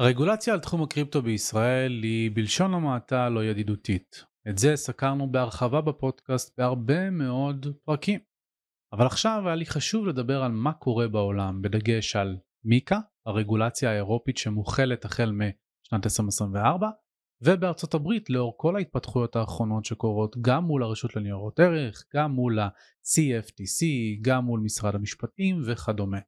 הרגולציה על תחום הקריפטו בישראל היא בלשון המעטה לא ידידותית. את זה סקרנו בהרחבה בפודקאסט בהרבה מאוד פרקים. אבל עכשיו היה לי חשוב לדבר על מה קורה בעולם, בדגש על מיקה, הרגולציה האירופית שמוכלת החל משנת 2024, ובארצות הברית לאור כל ההתפתחויות האחרונות שקורות גם מול הרשות לניירות ערך, גם מול ה-CFTC, גם מול משרד המשפטים וכדומה.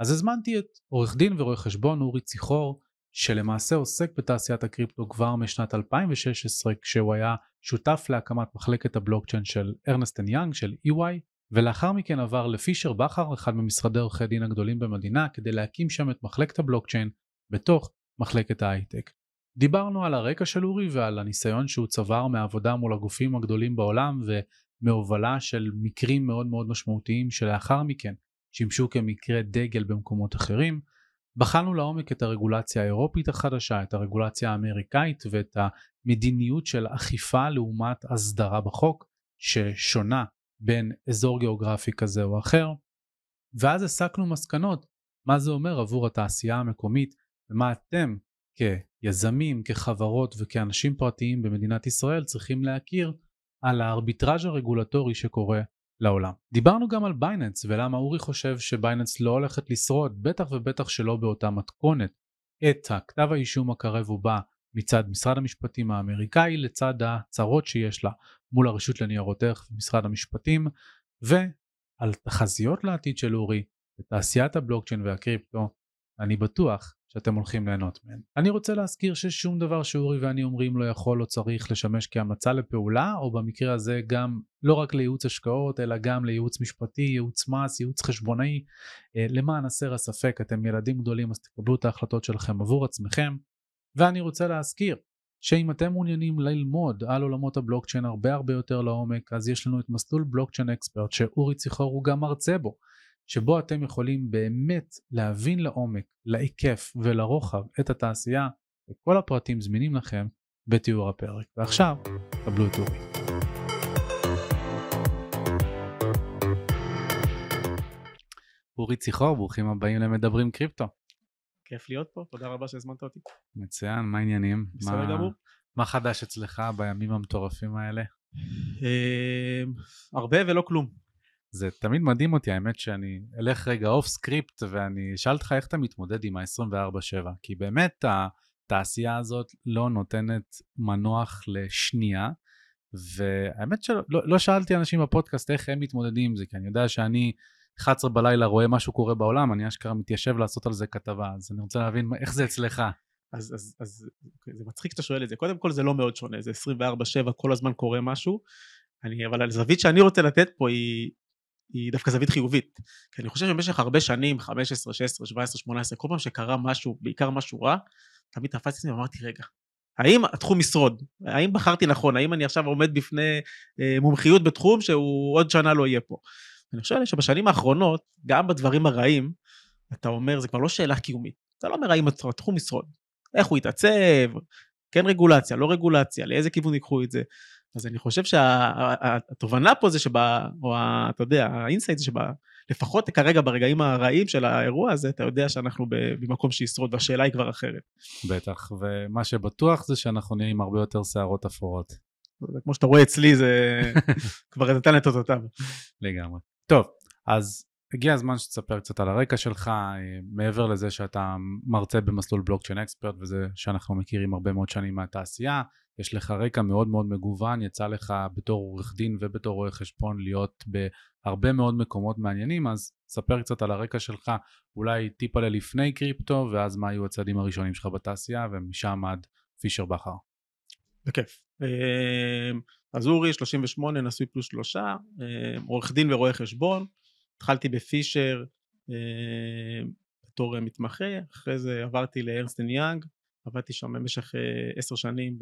אז הזמנתי את עורך דין ורואה חשבון אורי ציחור, שלמעשה עוסק בתעשיית הקריפטו כבר משנת 2016 כשהוא היה שותף להקמת מחלקת הבלוקצ'יין של ארנסטן יאנג של EY ולאחר מכן עבר לפישר בכר אחד ממשרדי עורכי דין הגדולים במדינה כדי להקים שם את מחלקת הבלוקצ'יין בתוך מחלקת ההייטק. דיברנו על הרקע של אורי ועל הניסיון שהוא צבר מעבודה מול הגופים הגדולים בעולם ומהובלה של מקרים מאוד מאוד משמעותיים שלאחר מכן שימשו כמקרה דגל במקומות אחרים. בחנו לעומק את הרגולציה האירופית החדשה, את הרגולציה האמריקאית ואת המדיניות של אכיפה לעומת הסדרה בחוק ששונה בין אזור גיאוגרפי כזה או אחר, ואז הסקנו מסקנות מה זה אומר עבור התעשייה המקומית ומה אתם כיזמים, כחברות וכאנשים פרטיים במדינת ישראל צריכים להכיר על הארביטראז' הרגולטורי שקורה לעולם. דיברנו גם על בייננס ולמה אורי חושב שבייננס לא הולכת לשרוד, בטח ובטח שלא באותה מתכונת, את הכתב האישום הקרב ובא מצד משרד המשפטים האמריקאי לצד הצרות שיש לה מול הרשות לניירות ערך ומשרד המשפטים ועל תחזיות לעתיד של אורי בתעשיית הבלוקצ'יין והקריפטו אני בטוח שאתם הולכים ליהנות מהן. אני רוצה להזכיר ששום דבר שאורי ואני אומרים לא יכול או צריך לשמש כהמלצה לפעולה, או במקרה הזה גם לא רק לייעוץ השקעות, אלא גם לייעוץ משפטי, ייעוץ מס, ייעוץ חשבונאי. אה, למען הסר הספק, אתם ילדים גדולים אז תקבלו את ההחלטות שלכם עבור עצמכם. ואני רוצה להזכיר שאם אתם מעוניינים ללמוד על עולמות הבלוקצ'יין הרבה הרבה יותר לעומק, אז יש לנו את מסלול בלוקצ'יין אקספרט שאורי ציחור הוא גם מרצה בו. שבו אתם יכולים באמת להבין לעומק, להיקף ולרוחב את התעשייה, וכל הפרטים זמינים לכם בתיאור הפרק. ועכשיו, קבלו את אורי. אורי ציחור, ברוכים הבאים למדברים קריפטו. כיף להיות פה, תודה רבה שהזמנת אותי. מצוין, מה העניינים? בסדר גמור. מה חדש אצלך בימים המטורפים האלה? אמ, הרבה ולא כלום. זה תמיד מדהים אותי, האמת שאני אלך רגע off script ואני אשאל אותך איך אתה מתמודד עם ה-24/7, כי באמת התעשייה הזאת לא נותנת מנוח לשנייה, והאמת שלא לא, לא שאלתי אנשים בפודקאסט איך הם מתמודדים עם זה, כי אני יודע שאני 11 בלילה רואה משהו קורה בעולם, אני אשכרה מתיישב לעשות על זה כתבה, אז אני רוצה להבין איך זה אצלך. אז, אז, אז אוקיי, זה מצחיק שאתה שואל את זה. קודם כל זה לא מאוד שונה, זה 24/7, כל הזמן קורה משהו. אני, אבל הזווית שאני רוצה לתת פה היא, היא דווקא זווית חיובית. כי אני חושב שבמשך הרבה שנים, 15, 16, 17, 18, כל פעם שקרה משהו, בעיקר משהו רע, תמיד תפסתי את עצמי ואמרתי, רגע, האם התחום ישרוד? האם בחרתי נכון? האם אני עכשיו עומד בפני אה, מומחיות בתחום שהוא עוד שנה לא יהיה פה? אני חושב שבשנים האחרונות, גם בדברים הרעים, אתה אומר, זה כבר לא שאלה קיומית. אתה לא אומר האם התחום ישרוד. איך הוא יתעצב, כן רגולציה, לא רגולציה, לאיזה כיוון ייקחו את זה. אז אני חושב שהתובנה שה, פה זה שבה, או ה, אתה יודע, ה insight זה שבה, לפחות כרגע ברגעים הרעים של האירוע הזה, אתה יודע שאנחנו במקום שישרוד, והשאלה היא כבר אחרת. בטח, ומה שבטוח זה שאנחנו נהיה עם הרבה יותר שערות אפורות. כמו שאתה רואה אצלי, זה כבר נתן את אותותיו. לגמרי. טוב, אז הגיע הזמן שתספר קצת על הרקע שלך, אה, מעבר לזה שאתה מרצה במסלול בלוקצ'יין אקספרט, וזה שאנחנו מכירים הרבה מאוד שנים מהתעשייה, יש לך רקע מאוד מאוד מגוון, יצא לך בתור עורך דין ובתור רואה חשבון להיות בהרבה מאוד מקומות מעניינים, אז ספר קצת על הרקע שלך, אולי טיפה ללפני קריפטו, ואז מה היו הצעדים הראשונים שלך בתעשייה, ומשם עד פישר בכר. בכיף. אמ, אז אורי, 38, נשוי פלוס שלושה, אמ, עורך דין ורואה חשבון, התחלתי בפישר אמ, בתור מתמחה, אחרי זה עברתי ל Ernst & Young, עבדתי שם במשך אה, עשר שנים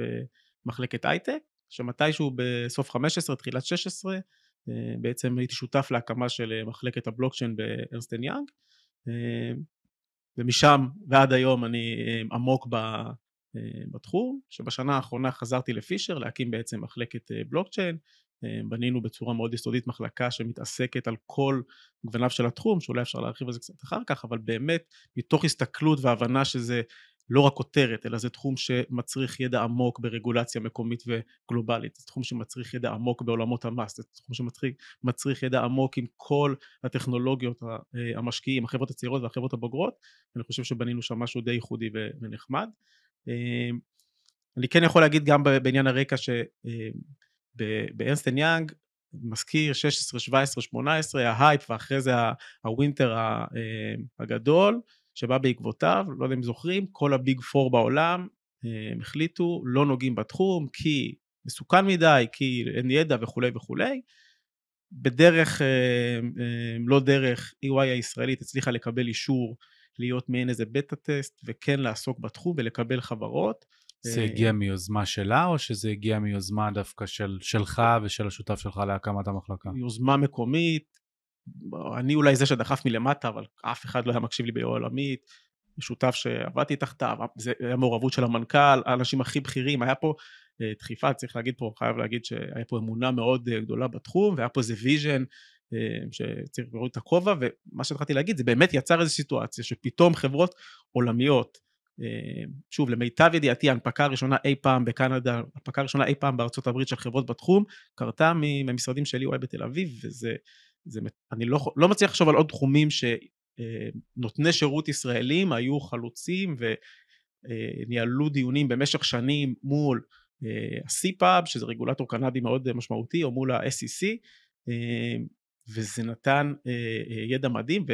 במחלקת הייטק, שמתישהו בסוף 15, תחילת 16, אה, בעצם הייתי שותף להקמה של אה, מחלקת הבלוקצ'יין ב Ernst & Young, ומשם ועד היום אני עמוק בתחום, שבשנה האחרונה חזרתי לפישר להקים בעצם מחלקת בלוקצ'יין, בנינו בצורה מאוד יסודית מחלקה שמתעסקת על כל גווניו של התחום, שאולי אפשר להרחיב על זה קצת אחר כך, אבל באמת מתוך הסתכלות והבנה שזה לא רק כותרת, אלא זה תחום שמצריך ידע עמוק ברגולציה מקומית וגלובלית, זה תחום שמצריך ידע עמוק בעולמות המס, זה תחום שמצריך ידע עמוק עם כל הטכנולוגיות המשקיעים, החברות הצעירות והחברות הבוגרות, אני חושב שבנינו שם משהו די ייחודי ונחמד. אני כן יכול להגיד גם בעניין הרקע שב Ernst & Young מזכיר 16, 17, 18, ההייפ ואחרי זה ה winter הגדול שבא בעקבותיו, לא יודע אם זוכרים, כל ה Big Four בעולם הם החליטו לא נוגעים בתחום כי מסוכן מדי, כי אין ידע וכולי וכולי. בדרך, לא דרך, EY הישראלית הצליחה לקבל אישור להיות מעין איזה בטה טסט וכן לעסוק בתחום ולקבל חברות. זה הגיע מיוזמה שלה, או שזה הגיע מיוזמה דווקא של, שלך ושל השותף שלך להקמת המחלקה? יוזמה מקומית, אני אולי זה שדחף מלמטה, אבל אף אחד לא היה מקשיב לי בעולמית, שותף שעבדתי תחתיו, זה היה מעורבות של המנכ"ל, האנשים הכי בכירים, היה פה אה, דחיפה, צריך להגיד פה, חייב להגיד שהיה פה אמונה מאוד אה, גדולה בתחום, והיה פה איזה vision אה, שצריך להוריד את הכובע, ומה שהתחלתי להגיד, זה באמת יצר איזו סיטואציה שפתאום חברות עולמיות, שוב, למיטב ידיעתי, ההנפקה הראשונה אי פעם בקנדה, ההנפקה הראשונה אי פעם בארצות הברית של חברות בתחום, קרתה ממשרדים של EY בתל אביב, וזה... זה, אני לא, לא מצליח לחשוב על עוד תחומים שנותני שירות ישראלים היו חלוצים וניהלו דיונים במשך שנים מול ה-CPAB, שזה רגולטור קנדי מאוד משמעותי, או מול ה-SEC, וזה נתן ידע מדהים,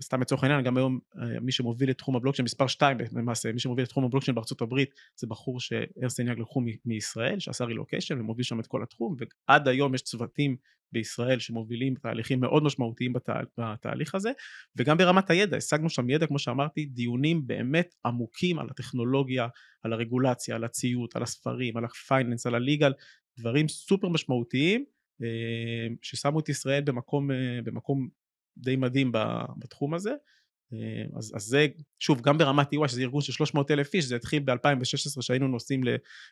סתם לצורך העניין גם היום אה, מי שמוביל את תחום הבלוקצ'יין מספר 2 למעשה מי שמוביל את תחום הבלוקצ'יין בארצות הברית זה בחור שארסטן יאג לקחו מישראל שעשה רילוקיישן ומוביל שם את כל התחום ועד היום יש צוותים בישראל שמובילים תהליכים מאוד משמעותיים בת... בתהליך הזה וגם ברמת הידע השגנו שם ידע כמו שאמרתי דיונים באמת עמוקים על הטכנולוגיה על הרגולציה על הציות על הספרים על ה finance על ה legal דברים סופר משמעותיים אה, ששמו את ישראל במקום, אה, במקום די מדהים בתחום הזה. אה, אז, אז זה, שוב, גם ברמת EY, שזה ארגון של 300 אלף איש, זה התחיל ב-2016 שהיינו נוסעים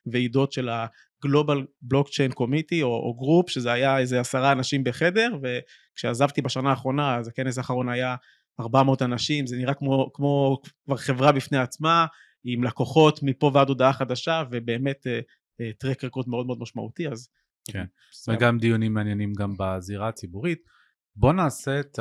לוועידות של ה-Global Blockchain Committee או, או group, שזה היה איזה עשרה אנשים בחדר, וכשעזבתי בשנה האחרונה, אז הכנס האחרון היה 400 אנשים, זה נראה כמו, כמו כבר חברה בפני עצמה, עם לקוחות מפה ועד הודעה חדשה, ובאמת טרק uh, רקורד מאוד מאוד משמעותי, אז... כן, וגם דיונים מעניינים גם בזירה הציבורית. בוא נעשה את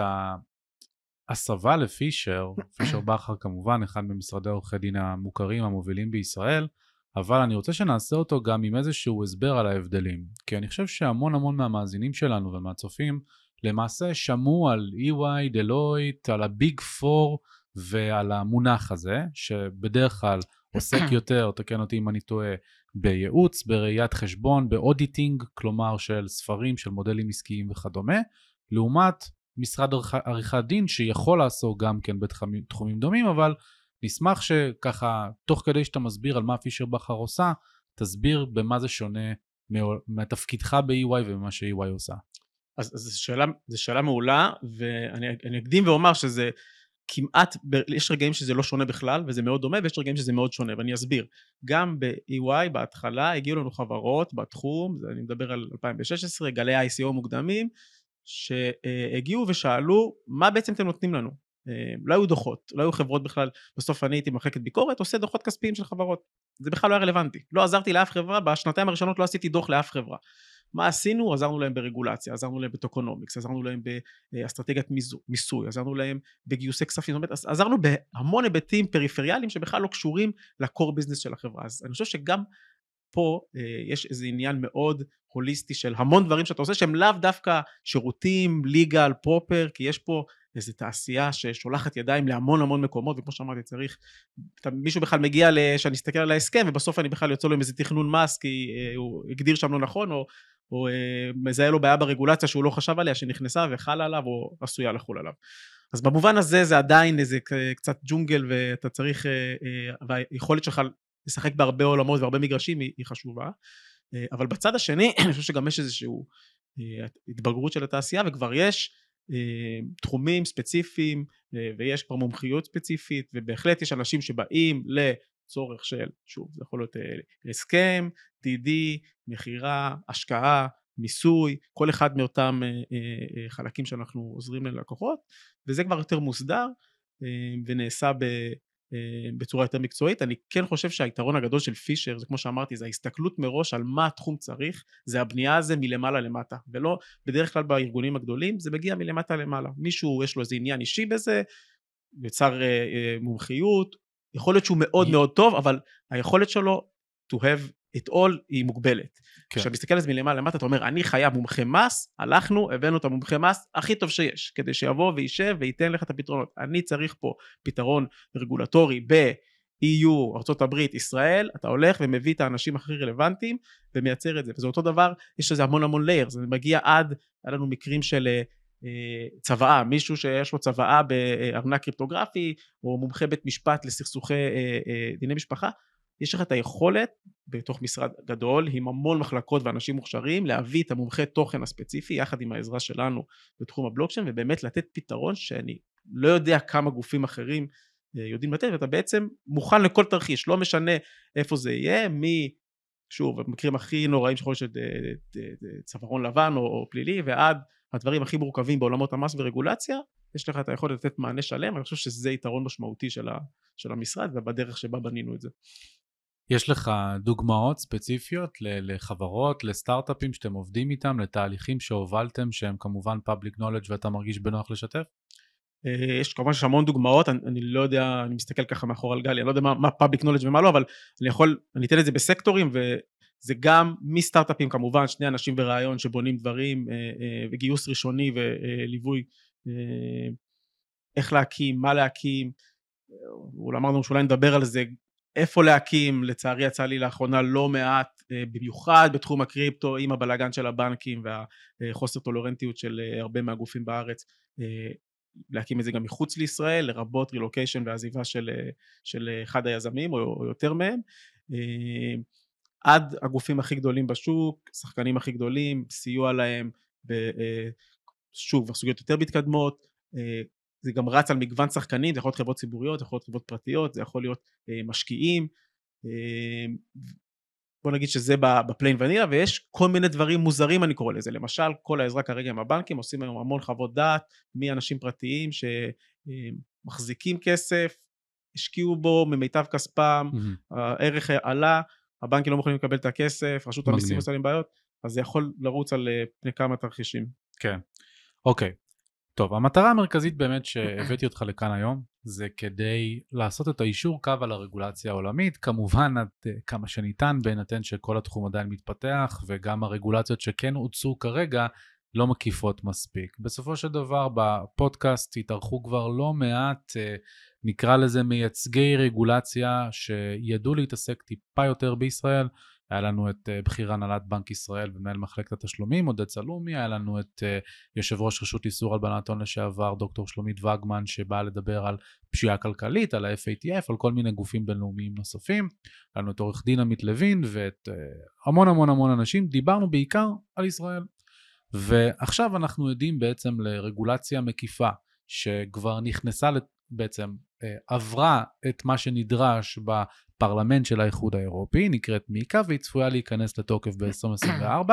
ההסבה לפישר, פישר בכר כמובן, אחד ממשרדי עורכי דין המוכרים המובילים בישראל, אבל אני רוצה שנעשה אותו גם עם איזשהו הסבר על ההבדלים. כי אני חושב שהמון המון מהמאזינים שלנו ומהצופים למעשה שמעו על EY, Deloitte, על ה Big Four ועל המונח הזה, שבדרך כלל עוסק יותר, תקן אותי אם אני טועה, בייעוץ, בראיית חשבון, ב auditing, כלומר של ספרים, של מודלים עסקיים וכדומה, לעומת משרד עריכת דין שיכול לעסוק גם כן בתחומים דומים, אבל נשמח שככה, תוך כדי שאתה מסביר על מה פישר בכר עושה, תסביר במה זה שונה מתפקידך ב-EY וממה ש-EY עושה. אז, אז זו שאלה, שאלה מעולה, ואני אקדים ואומר שזה כמעט, יש רגעים שזה לא שונה בכלל וזה מאוד דומה ויש רגעים שזה מאוד שונה ואני אסביר. גם ב-EY בהתחלה הגיעו לנו חברות בתחום, אני מדבר על 2016, גלי ICO מוקדמים, שהגיעו ושאלו מה בעצם אתם נותנים לנו. אה, לא היו דוחות, לא היו חברות בכלל, בסוף אני הייתי מחלקת ביקורת, עושה דוחות כספיים של חברות. זה בכלל לא היה רלוונטי. לא עזרתי לאף חברה, בשנתיים הראשונות לא עשיתי דוח לאף חברה. מה עשינו? עזרנו להם ברגולציה, עזרנו להם ב tokenomics, עזרנו להם באסטרטגיית מיסוי, עזרנו להם בגיוסי כספים, זאת אומרת, עזרנו בהמון היבטים פריפריאליים שבכלל לא קשורים ל core business של החברה. אז אני חושב שגם פה אה, יש איזה עניין מאוד הוליסטי של המון דברים שאתה עושה שהם לאו דווקא שירותים, legal, proper, כי יש פה איזו תעשייה ששולחת ידיים להמון המון מקומות, וכמו שאמרתי צריך, מישהו בכלל מגיע, שאני אסתכל על ההסכם ובסוף אני בכלל יוצא לו עם איזה תכנון מס כי אה, הוא הגדיר שם לא נכון, או, או אה, מזהה לו בעיה ברגולציה שהוא לא חשב עליה, שנכנסה וחלה עליו או עשויה לחול עליו. אז במובן הזה זה עדיין איזה קצת ג'ונגל ואתה צריך, והיכולת שלך לשחק בהרבה עולמות והרבה מגרשים היא, היא חשובה. אה, אבל בצד השני, אני חושב שגם יש איזושהי אה, התבגרות של התעשייה וכבר יש אה, תחומים ספציפיים ויש כבר מומחיות ספציפית ובהחלט יש אנשים שבאים לצורך של, שוב, זה יכול להיות הסכם, DD, מכירה, השקעה, מיסוי, כל אחד מאותם חלקים שאנחנו עוזרים ללקוחות וזה כבר יותר מוסדר ונעשה בצורה יותר מקצועית. אני כן חושב שהיתרון הגדול של פישר, זה כמו שאמרתי, זה ההסתכלות מראש על מה התחום צריך, זה הבנייה הזה מלמעלה למטה, ולא בדרך כלל בארגונים הגדולים זה מגיע מלמטה למעלה. מישהו יש לו איזה עניין אישי בזה, יצר מומחיות, יכול להיות שהוא מאוד מאוד טוב, אבל היכולת שלו to have את all היא מוגבלת. כן. כשאתה מסתכל על זה מלמעלה למטה, אתה אומר, אני חייב מומחה מס, הלכנו, הבאנו את המומחה מס הכי טוב שיש, כדי שיבוא וישב וייתן לך את הפתרונות. אני צריך פה פתרון רגולטורי ב-EU, ארה"ב, ישראל, אתה הולך ומביא את האנשים הכי רלוונטיים ומייצר את זה. וזה אותו דבר, יש לזה המון המון לייר, זה מגיע עד, היה לנו מקרים של אה, צוואה, מישהו שיש לו צוואה בארנק קריפטוגרפי, או מומחה בית משפט לסכסוכי אה, אה, דיני משפחה, יש לך את היכולת בתוך משרד גדול עם המון מחלקות ואנשים מוכשרים להביא את המומחה תוכן הספציפי יחד עם העזרה שלנו בתחום הבלוקצ'יין ובאמת לתת פתרון שאני לא יודע כמה גופים אחרים אה, יודעים לתת ואתה בעצם מוכן לכל תרחיש לא משנה איפה זה יהיה מי שוב במקרים הכי נוראים שיכול להיות צווארון לבן או, או פלילי ועד הדברים הכי מורכבים בעולמות המס ורגולציה יש לך את היכולת לתת מענה שלם אני חושב שזה יתרון משמעותי של, של המשרד ובדרך שבה בנינו את זה. יש לך דוגמאות ספציפיות לחברות, לסטארט-אפים שאתם עובדים איתם, לתהליכים שהובלתם שהם כמובן public knowledge ואתה מרגיש בנוח לשתף? אה, יש כמובן יש המון דוגמאות, אני, אני לא יודע, אני מסתכל ככה מאחור על גלי, אני לא יודע מה, מה public knowledge ומה לא, אבל אני יכול, אני אתן את זה בסקטורים וזה גם מסטארט-אפים כמובן, שני אנשים ברעיון שבונים דברים אה, אה, וגיוס ראשוני וליווי איך להקים, מה להקים, אמרנו שאולי נדבר על זה איפה להקים, לצערי יצא לי לאחרונה לא מעט, אה, במיוחד בתחום הקריפטו, עם הבלגן של הבנקים והחוסר טולרנטיות של אה, הרבה מהגופים בארץ, אה, להקים את זה גם מחוץ לישראל, לרבות רילוקיישן ועזיבה של, של אחד היזמים או, יותר מהם, עד הגופים הכי גדולים בשוק, שחקנים הכי גדולים, סיוע להם, שוב, בסוגיות יותר מתקדמות, זה גם רץ על מגוון שחקנים, זה יכול להיות חברות ציבוריות, זה יכול להיות חברות פרטיות, זה יכול להיות אה, משקיעים, אה, בוא נגיד שזה בפליין ונילה, ויש כל מיני דברים מוזרים אני קורא לזה, למשל כל העזרה כרגע עם הבנקים עושים היום המון חוות דעת מאנשים פרטיים שמחזיקים אה, כסף, השקיעו בו ממיטב כספם, mm-hmm. הערך עלה, הבנקים לא מוכנים לקבל את הכסף, רשות המיסים עושה להם בעיות, אז זה יכול לרוץ על אה, פני כמה תרחישים. כן, אוקיי. טוב, המטרה המרכזית באמת שהבאתי אותך לכאן היום זה כדי לעשות את האישור קו על הרגולציה העולמית, כמובן עד אה, כמה שניתן בהינתן שכל התחום עדיין מתפתח וגם הרגולציות שכן הוצאו כרגע לא מקיפות מספיק. בסופו של דבר בפודקאסט התארחו כבר לא מעט, אה, נקרא לזה מייצגי רגולציה שידעו להתעסק טיפה יותר בישראל, היה לנו את אה, בכיר הנהלת בנק ישראל ומנהל מחלקת התשלומים, עודד סלומי, היה לנו את אה, יושב ראש רשות איסור הלבנת הון לשעבר, דוקטור שלומית וגמן, שבאה לדבר על פשיעה כלכלית, על ה-FATF, על כל מיני גופים בינלאומיים נוספים. היה לנו את עורך דין עמית לוין ואת אה, המון המון המון אנשים, דיברנו בעיקר על ישראל. ועכשיו אנחנו עדים בעצם לרגולציה מקיפה שכבר נכנסה בעצם עברה את מה שנדרש הפרלמנט של האיחוד האירופי, נקראת מיקה, והיא צפויה להיכנס לתוקף ב-2024,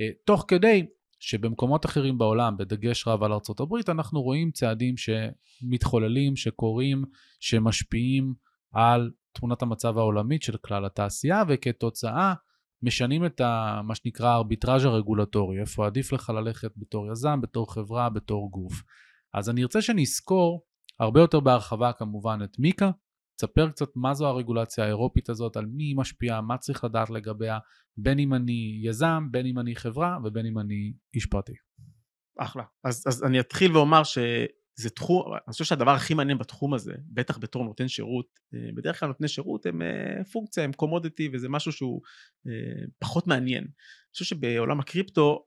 אה, תוך כדי שבמקומות אחרים בעולם, בדגש רב על הברית, אנחנו רואים צעדים שמתחוללים, שקורים, שמשפיעים על תמונת המצב העולמית של כלל התעשייה, וכתוצאה משנים את ה, מה שנקרא הארביטראז' הרגולטורי, איפה עדיף לך ללכת בתור יזם, בתור חברה, בתור גוף. אז אני ארצה שנזכור הרבה יותר בהרחבה כמובן את מיקה, תספר קצת מה זו הרגולציה האירופית הזאת, על מי היא משפיעה, מה צריך לדעת לגביה, בין אם אני יזם, בין אם אני חברה ובין אם אני איש פרטי. אחלה. אז, אז אני אתחיל ואומר שזה תחום, אני חושב שהדבר הכי מעניין בתחום הזה, בטח בתור נותן שירות, אה, בדרך כלל נותני שירות הם אה, פונקציה, הם קומודיטי וזה משהו שהוא אה, פחות מעניין. אני חושב שבעולם הקריפטו,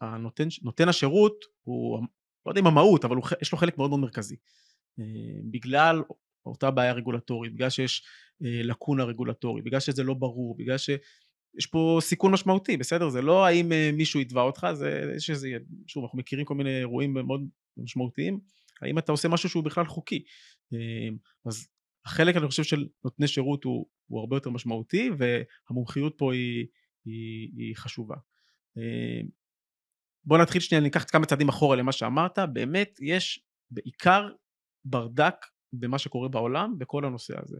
הנותן, נותן השירות הוא, לא יודע אם המהות, אבל הוא, יש לו חלק מאוד מאוד מרכזי. בגלל אותה בעיה רגולטורית, בגלל שיש אה, לקונה רגולטורית, בגלל שזה לא ברור, בגלל שיש פה סיכון משמעותי, בסדר? זה לא האם אה, מישהו יתבע אותך, זה יש איזה, שוב, אנחנו מכירים כל מיני אירועים מאוד משמעותיים, האם אתה עושה משהו שהוא בכלל חוקי. אה, אז החלק, אני חושב, של נותני שירות הוא, הוא הרבה יותר משמעותי, והמומחיות פה היא, היא, היא חשובה. בוא נתחיל שנייה, ניקח כמה צעדים אחורה למה שאמרת, באמת יש בעיקר ברדק במה שקורה בעולם בכל הנושא הזה.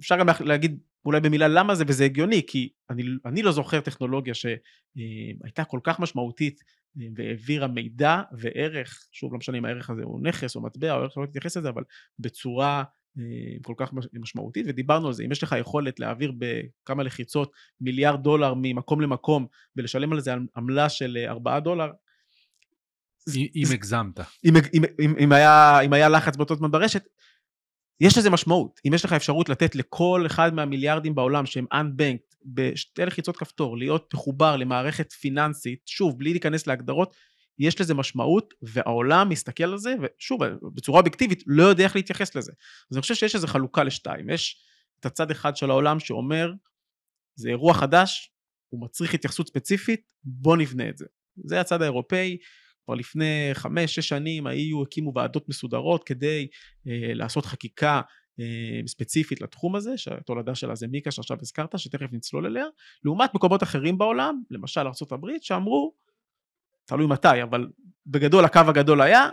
אפשר גם להגיד אולי במילה למה זה, וזה הגיוני, כי אני, אני לא זוכר טכנולוגיה שהייתה כל כך משמעותית והעבירה מידע וערך, שוב לא משנה אם הערך הזה הוא נכס או מטבע או איך שלא תתייחס לזה, אבל בצורה כל כך משמעותית, ודיברנו על זה, אם יש לך יכולת להעביר בכמה לחיצות מיליארד דולר ממקום למקום ולשלם על זה עמלה של 4 דולר, אם הגזמת. אם, היה לחץ באותו זמן ברשת, יש לזה משמעות. אם יש לך אפשרות לתת לכל אחד מהמיליארדים בעולם שהם unbanked בשתי לחיצות כפתור, להיות מחובר למערכת פיננסית, שוב, בלי להיכנס להגדרות, יש לזה משמעות, והעולם מסתכל על זה, ושוב, בצורה אובייקטיבית, לא יודע איך להתייחס לזה. אז אני חושב שיש איזו חלוקה לשתיים. יש את הצד אחד של העולם שאומר, זה אירוע חדש, הוא מצריך התייחסות ספציפית, בוא נבנה את זה. זה הצד האירופאי, כבר לפני חמש, שש שנים ה-EU הקימו ועדות מסודרות כדי אה, לעשות חקיקה אה, ספציפית לתחום הזה, שהתולדה שלה זה מיקה שעכשיו הזכרת, שתכף נצלול אליה, לעומת מקומות אחרים בעולם, למשל ארה"ב, שאמרו, תלוי מתי, אבל בגדול הקו הגדול היה,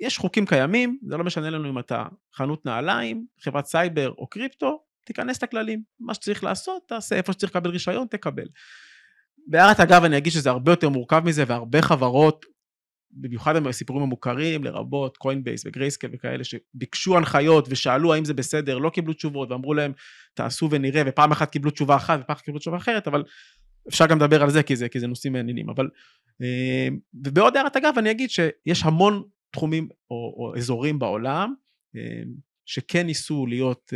יש חוקים קיימים, זה לא משנה לנו אם אתה חנות נעליים, חברת סייבר או קריפטו, תיכנס לכללים, מה שצריך לעשות, תעשה, איפה שצריך לקבל רישיון, תקבל. בהערת אגב אני אגיד שזה הרבה יותר מורכב מזה והרבה חברות במיוחד הסיפורים המוכרים, לרבות Coinbase ו Grayscale וכאלה, שביקשו הנחיות ושאלו האם זה בסדר, לא קיבלו תשובות ואמרו להם תעשו ונראה, ופעם אחת קיבלו תשובה אחת ופעם אחת קיבלו תשובה אחרת, אבל אפשר גם לדבר על זה כי זה, כי זה נושאים מעניינים, אבל אה, ובעוד הערת אגב אני אגיד שיש המון תחומים או, או אזורים בעולם אה, שכן ניסו להיות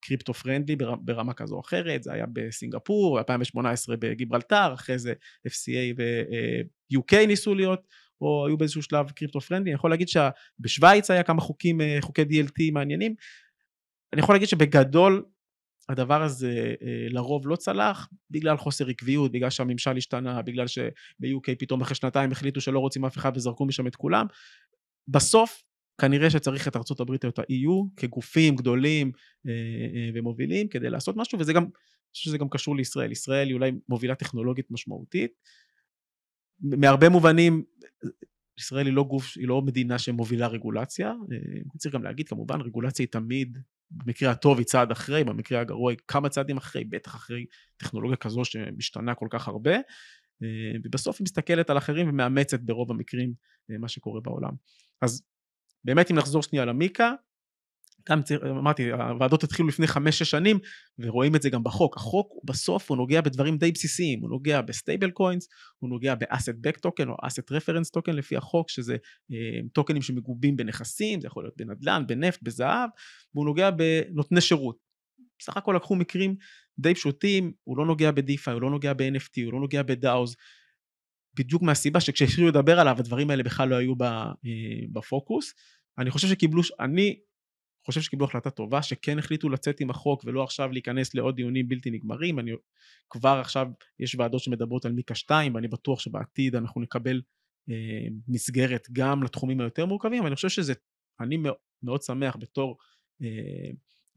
קריפטו uh, פרנדלי ברמה כזו או אחרת, זה היה בסינגפור, 2018 בגיברלטר, אחרי זה FCA ו-UK אה, ניסו להיות או היו באיזשהו שלב קריפטו פרנדלי, אני יכול להגיד שבשוויץ היה כמה חוקים, אה, חוקי DLT מעניינים, אני יכול להגיד שבגדול הדבר הזה אה, לרוב לא צלח בגלל חוסר עקביות, בגלל שהממשל השתנה, בגלל שב-UK פתאום אחרי שנתיים החליטו שלא רוצים אף אחד וזרקו משם את כולם. בסוף כנראה שצריך את ארצות הברית או את ה-EU כגופים גדולים אה, ומובילים כדי לעשות משהו וזה גם, אני חושב שזה גם קשור לישראל, ישראל היא אולי מובילה טכנולוגית משמעותית מהרבה מובנים ישראל היא לא גוף, היא לא מדינה שמובילה רגולציה, צריך גם להגיד כמובן רגולציה היא תמיד במקרה הטוב היא צעד אחרי, במקרה הגרוע היא כמה צעדים אחרי, בטח אחרי טכנולוגיה כזו שמשתנה כל כך הרבה, ובסוף היא מסתכלת על אחרים ומאמצת ברוב המקרים מה שקורה בעולם. אז באמת אם נחזור שנייה למיקה, גם אמרתי, הוועדות התחילו לפני חמש-שש שנים, ורואים את זה גם בחוק. החוק בסוף הוא נוגע בדברים די בסיסיים, הוא נוגע ב stablecoins, הוא נוגע ב asset-backed token או asset reference token לפי החוק, שזה אה, טוקנים שמגובים בנכסים, זה יכול להיות בנדל"ן, בנפט, בזהב, והוא נוגע בנותני שירות. בסך הכל לקחו מקרים די פשוטים, הוא לא נוגע ב-DeFi, הוא לא נוגע ב-NFT, הוא לא נוגע ב-DAOs, בדיוק מהסיבה שכשהתחילו לדבר עליו הדברים האלה בכלל לא היו אה, בפוקוס. אני חושב שקיבלו, אני חושב שקיבלו החלטה טובה, שכן החליטו לצאת עם החוק ולא עכשיו להיכנס לעוד דיונים בלתי נגמרים. אני כבר עכשיו, יש ועדות שמדברות על מיקה 2, ואני בטוח שבעתיד אנחנו נקבל אה, מסגרת גם לתחומים היותר מורכבים, ואני חושב שזה, אני מאוד, שמח בתור אה,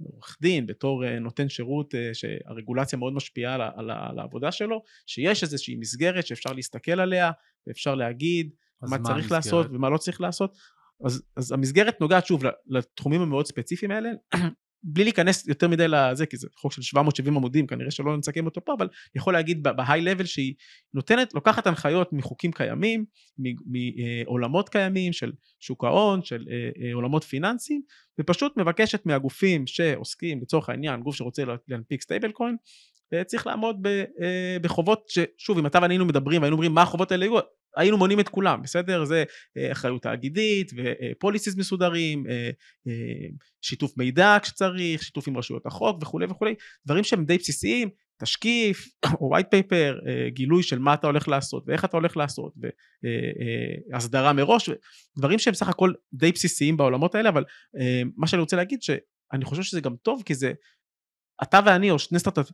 עורך דין, בתור אה, נותן שירות אה, שהרגולציה מאוד משפיעה על, על, על העבודה שלו, שיש איזושהי מסגרת שאפשר להסתכל עליה ואפשר להגיד מה צריך המסגרת? לעשות ומה לא צריך לעשות. אז, אז המסגרת נוגעת שוב לתחומים המאוד ספציפיים האלה, בלי להיכנס יותר מדי לזה, כי זה חוק של 770 עמודים, כנראה שלא נסכם אותו פה, אבל יכול להגיד ב high level שהיא נותנת, לוקחת הנחיות מחוקים קיימים, מעולמות קיימים של שוק ההון, של אה, אה, עולמות פיננסיים, ופשוט מבקשת מהגופים שעוסקים, לצורך העניין, גוף שרוצה להנפיק stablecoin, אה, צריך לעמוד בחובות ששוב אם אתה ואני היינו מדברים והיינו אומרים מה החובות האלה היו היינו מונים את כולם, בסדר? זה אה, אחריות תאגידית ו policies מסודרים, אה, אה, שיתוף מידע כשצריך, שיתוף עם רשויות החוק וכולי וכולי, דברים שהם די בסיסיים, תשקיף או white paper, גילוי של מה אתה הולך לעשות ואיך אתה הולך לעשות והסדרה מראש, דברים שהם סך הכל די בסיסיים בעולמות האלה, אבל מה שאני רוצה להגיד שאני חושב שזה גם טוב כי זה אתה ואני או שני סטארט...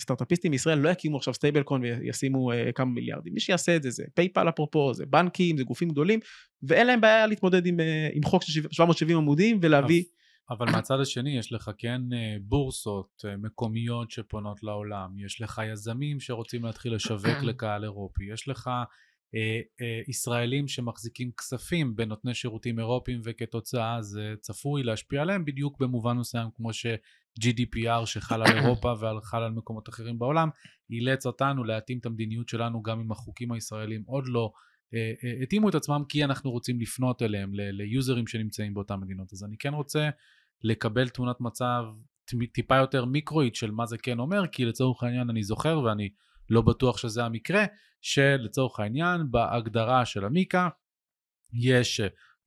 סטארט-אפיסטים מישראל לא יקימו עכשיו stablecoin וישימו אה, כמה מיליארדים. מי שיעשה את זה זה PayPal אפרופו, זה בנקים, זה גופים גדולים, ואין להם בעיה להתמודד עם, אה, עם חוק של 770 עמודים ולהביא... אבל מהצד השני יש לך כן אה, בורסות מקומיות שפונות לעולם, יש לך יזמים שרוצים להתחיל לשווק לקהל אירופי, יש לך אה, אה, ישראלים שמחזיקים כספים בנותני שירותים אירופיים וכתוצאה זה צפוי להשפיע עליהם בדיוק במובן מסוים כמו ש-GDPR שחל על אירופה וחל על מקומות אחרים בעולם, אילץ אותנו להתאים את המדיניות שלנו גם אם החוקים הישראלים עוד לא אה, התאימו את עצמם כי אנחנו רוצים לפנות אליהם, ליוזרים שנמצאים באותן מדינות. אז אני כן רוצה לקבל תמונת מצב טיפה יותר מיקרואית של מה זה כן אומר, כי לצורך העניין אני זוכר ואני לא בטוח שזה המקרה, שלצורך העניין בהגדרה של המיקה יש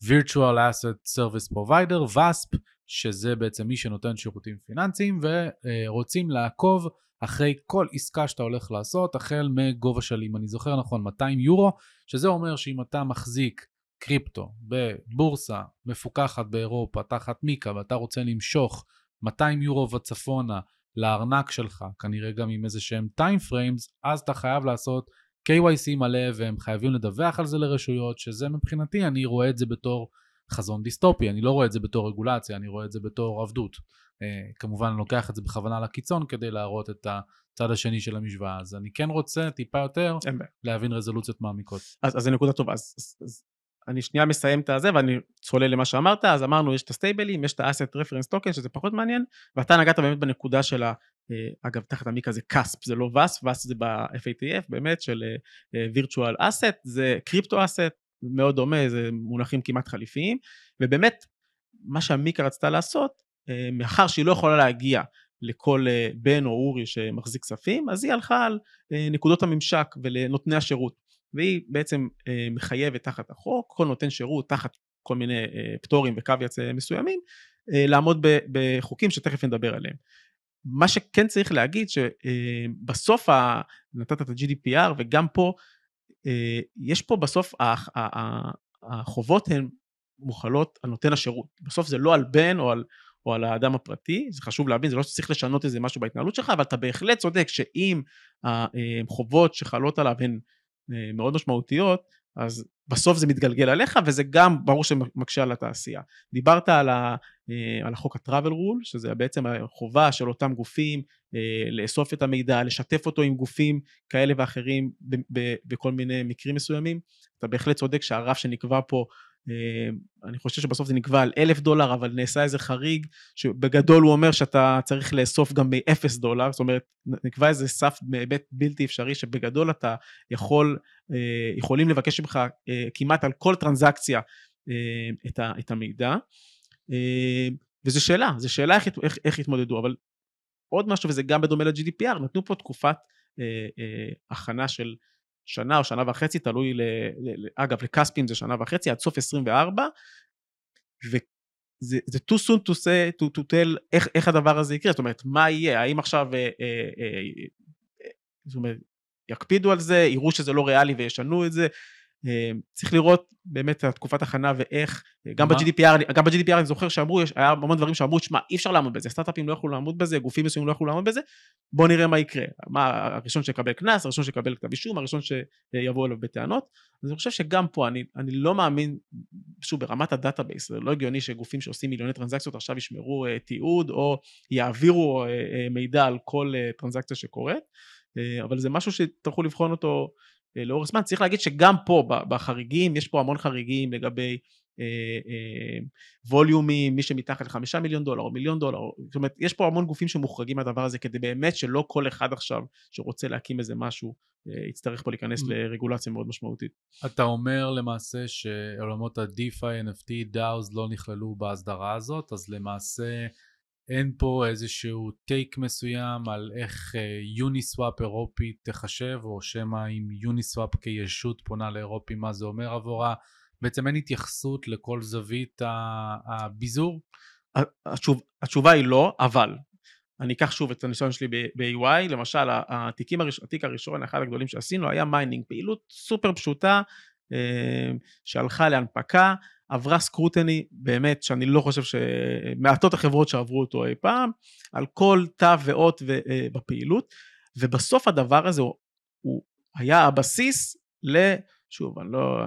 virtual asset service provider, VASP, שזה בעצם מי שנותן שירותים פיננסיים ורוצים לעקוב אחרי כל עסקה שאתה הולך לעשות החל מגובה של אם אני זוכר נכון 200 יורו שזה אומר שאם אתה מחזיק קריפטו בבורסה מפוקחת באירופה תחת מיקה ואתה רוצה למשוך 200 יורו וצפונה לארנק שלך, כנראה גם עם איזה שהם time frames, אז אתה חייב לעשות KYC מלא והם חייבים לדווח על זה לרשויות, שזה מבחינתי, אני רואה את זה בתור חזון דיסטופי, אני לא רואה את זה בתור רגולציה, אני רואה את זה בתור עבדות. אה, כמובן אני לוקח את זה בכוונה לקיצון כדי להראות את הצד השני של המשוואה, אז אני כן רוצה טיפה יותר להבין רזולוציות מעמיקות. אז, אז זה נקודה טובה, אז, אז, אז אני שנייה מסיים את הזה ואני צולל למה שאמרת, אז אמרנו יש את ה stableים, יש את ה asset reference token שזה פחות מעניין, ואתה נגעת באמת בנקודה של ה... אה, אגב, תחת המיקה זה CASP, זה לא VASP, VASP זה ב-FATF באמת של virtual אה, asset, זה crypto asset, מאוד דומה, זה מונחים כמעט חליפיים, ובאמת מה שהמיקה רצתה לעשות, אה, מאחר שהיא לא יכולה להגיע לכל אה, בן או אורי שמחזיק כספים, אז היא הלכה על uh, נקודות הממשק ולנותני השירות. והיא בעצם אה, מחייבת תחת החוק, כל נותן שירות תחת כל מיני אה, פטורים וקוויאץ אה, מסוימים, לעמוד בחוקים שתכף נדבר עליהם. מה שכן צריך להגיד שבסוף נתת את ה-GDPR וגם פה יש פה בסוף החובות הן מוכלות על נותן השירות. בסוף זה לא על בן או על, או על האדם הפרטי, זה חשוב להבין, זה לא שצריך לשנות איזה משהו בהתנהלות שלך, אבל אתה בהחלט צודק שאם החובות שחלות עליו הן אה, מאוד משמעותיות, אז בסוף זה מתגלגל עליך וזה גם ברור שמקשה על התעשייה. דיברת על, ה, אה, על החוק ה-travel rule, שזה בעצם החובה של אותם גופים אה, לאסוף את המידע, לשתף אותו עם גופים כאלה ואחרים בכל מיני מקרים מסוימים. אתה בהחלט צודק שהרף שנקבע פה אני חושב שבסוף זה נקבע על אלף דולר, אבל נעשה איזה חריג, שבגדול הוא אומר שאתה צריך לאסוף גם מאפס דולר, זאת אומרת, נקבע איזה סף בהיבט בלתי אפשרי, שבגדול אתה יכול, אה, יכולים לבקש ממך אה, כמעט על כל טרנזקציה את המידע. וזו שאלה, זו שאלה איך, איך, איך יתמודדו, אבל עוד משהו, וזה גם בדומה ל-GDPR, נתנו פה תקופת הכנה של שנה או שנה וחצי, תלוי, ל, ל, אגב, לקספים זה שנה וחצי, עד סוף 24, וזה זה too soon to say, to, to tell איך, איך הדבר הזה יקרה, זאת אומרת, מה יהיה, האם עכשיו, אה, אה, אה, אה, זאת אומרת, יקפידו על זה, יראו שזה לא ריאלי וישנו את זה, צריך לראות באמת את התקופת הכנה ואיך, גם ב-GDPR, גם ב-GDPR אני זוכר שאמרו, היה המון דברים שאמרו, שמע, אי אפשר לעמוד בזה, סטארט-אפים לא יכולו לעמוד בזה, גופים מסוימים לא יכולו לעמוד בזה, בואו נראה מה יקרה. מה, הראשון שיקבל קנס, הראשון שיקבל כתב אישום, הראשון שיבוא אליו בטענות. אז אני חושב שגם פה, אני, אני לא מאמין, שוב, ברמת ה database, זה לא הגיוני שגופים שעושים מיליוני טרנזקציות עכשיו ישמרו אה, תיעוד, או יעבירו uh, uh, מידע על כל uh, טרנזקציה שקורית, uh, אבל זה משהו שתצטרכו לבחון אותו לאורך זמן. צריך להגיד שגם פה בחריגים, יש פה המון חריגים לגבי אה, אה, ווליומים, מי שמתחת לחמישה מיליון דולר או מיליון דולר, זאת אומרת, יש פה המון גופים שמוחרגים מהדבר הזה כדי באמת שלא כל אחד עכשיו שרוצה להקים איזה משהו יצטרך פה להיכנס לרגולציה מאוד משמעותית. אתה אומר למעשה שעולמות ה-DeFi, NFT, DAOs לא נכללו בהסדרה הזאת, אז למעשה אין פה איזשהו take מסוים על איך Uniswap אה, אירופית תחשב, או שמא אם Uniswap כישות פונה לאירופי מה זה אומר עבורה, בעצם אין התייחסות לכל זווית הביזור? התשוב, התשובה היא לא, אבל אני אקח שוב את הניסיון שלי ב- EY, למשל התיקים הראש, התיק הראשון, אחד הגדולים שעשינו היה mining, פעילות סופר פשוטה אה, שהלכה להנפקה, עברה סקרוטני באמת שאני לא חושב שמעטות החברות שעברו אותו אי פעם, על כל תו ואות אה, בפעילות, ובסוף הדבר הזה הוא, הוא היה הבסיס ל... שוב, אני לא,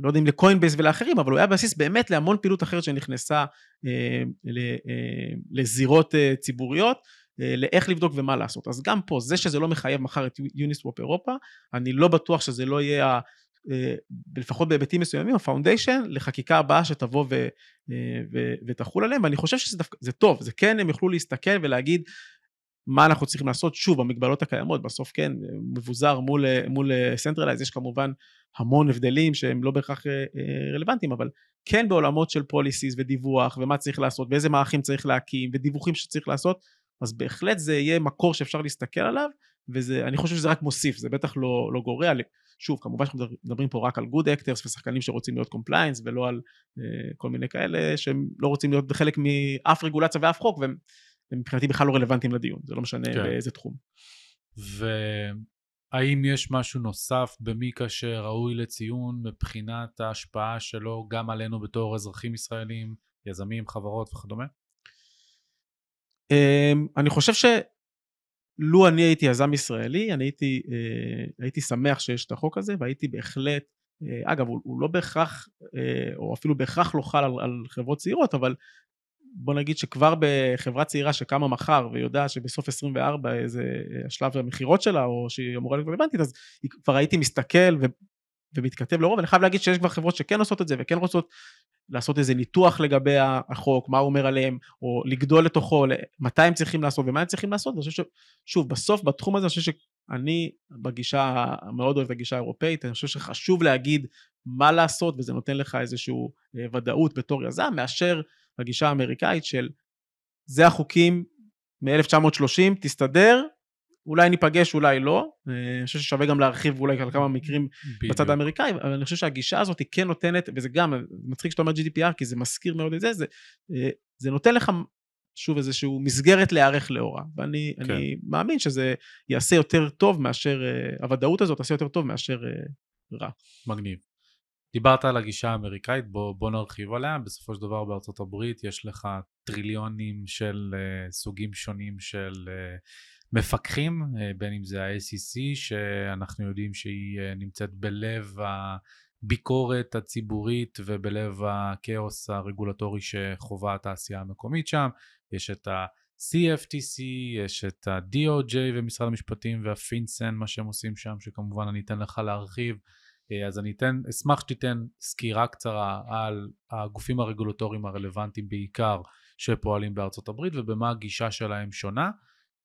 לא יודע אם לקוינבייס ולאחרים, אבל הוא היה בסיס באמת להמון פעילות אחרת שנכנסה אה, ל, אה, לזירות אה, ציבוריות, אה, לאיך לבדוק ומה לעשות. אז גם פה, זה שזה לא מחייב מחר את יוניסוואפ אירופה, אני לא בטוח שזה לא יהיה לפחות בהיבטים מסוימים, ה foundation לחקיקה הבאה שתבוא ו, אה, ו, ותחול עליהם, ואני חושב שזה דווקא, זה טוב, זה כן, הם יוכלו להסתכל ולהגיד מה אנחנו צריכים לעשות, שוב, המגבלות הקיימות, בסוף כן, מבוזר מול, מול centralized, יש כמובן המון הבדלים שהם לא בהכרח רלוונטיים, אבל כן בעולמות של policies ודיווח, ומה צריך לעשות, ואיזה מערכים צריך להקים, ודיווחים שצריך לעשות, אז בהחלט זה יהיה מקור שאפשר להסתכל עליו, ואני חושב שזה רק מוסיף, זה בטח לא, לא גורע. שוב, כמובן שאנחנו מדברים פה רק על good actors ושחקנים שרוצים להיות compliance, ולא על אה, כל מיני כאלה שהם לא רוצים להיות חלק מאף רגולציה ואף חוק, והם מבחינתי בכלל לא רלוונטיים לדיון, זה לא משנה כן. באיזה תחום. והאם יש משהו נוסף במיקה שראוי לציון מבחינת ההשפעה שלו גם עלינו בתור אזרחים ישראלים, יזמים, חברות וכדומה? אמ, אני חושב שלו אני הייתי יזם ישראלי, אני הייתי, אה, הייתי שמח שיש את החוק הזה, והייתי בהחלט, אה, אגב, הוא, הוא לא בהכרח, אה, או אפילו בהכרח לא חל על, על חברות צעירות, אבל בוא נגיד שכבר בחברה צעירה שקמה מחר ויודעת שבסוף 24 זה השלב המכירות שלה, או שהיא אמורה להיות רלוונטית, אז כבר הייתי מסתכל ו... ומתכתב לרוב, אני חייב להגיד שיש כבר חברות שכן עושות את זה וכן רוצות לעשות איזה ניתוח לגבי החוק, מה הוא אומר עליהם, או לגדול לתוכו, מתי הם צריכים לעשות ומה הם צריכים לעשות, ואני חושב ששוב, בסוף בתחום הזה אני חושב שאני בגישה, מאוד אוהב את הגישה האירופאית, אני חושב שחשוב להגיד מה לעשות, וזה נותן לך איזושהי אה, ודאות בתור יזם, מאשר הגישה האמריקאית של זה החוקים מ-1930, תסתדר, אולי ניפגש, אולי לא. אה, אני חושב ששווה גם להרחיב אולי על כמה מקרים בדיוק. בצד האמריקאי, אבל אני חושב שהגישה הזאת היא כן נותנת, וזה גם, מצחיק שאתה אומר GDPR, כי זה מזכיר מאוד את זה, זה, אה, זה נותן לך שוב איזושהי מסגרת להיערך לאורה, ואני כן. מאמין שזה יעשה יותר טוב מאשר, אה, הוודאות הזאת תעשה יותר טוב מאשר רע. מגניב. דיברת על הגישה האמריקאית, בוא, בוא נרחיב עליה. בסופו של דבר בארצות הברית יש לך טריליונים של uh, סוגים שונים של uh, מפקחים, uh, בין אם זה ה-SEC, שאנחנו יודעים שהיא uh, נמצאת בלב הביקורת הציבורית ובלב הכאוס הרגולטורי שחווה התעשייה המקומית שם. יש את ה... CFTC, יש את ה-DOJ ומשרד המשפטים והפינסן, מה שהם עושים שם, שכמובן אני אתן לך להרחיב. אה, אז אני אתן, אשמח שתיתן סקירה קצרה על הגופים הרגולטוריים הרלוונטיים בעיקר שפועלים בארצות הברית ובמה הגישה שלהם שונה,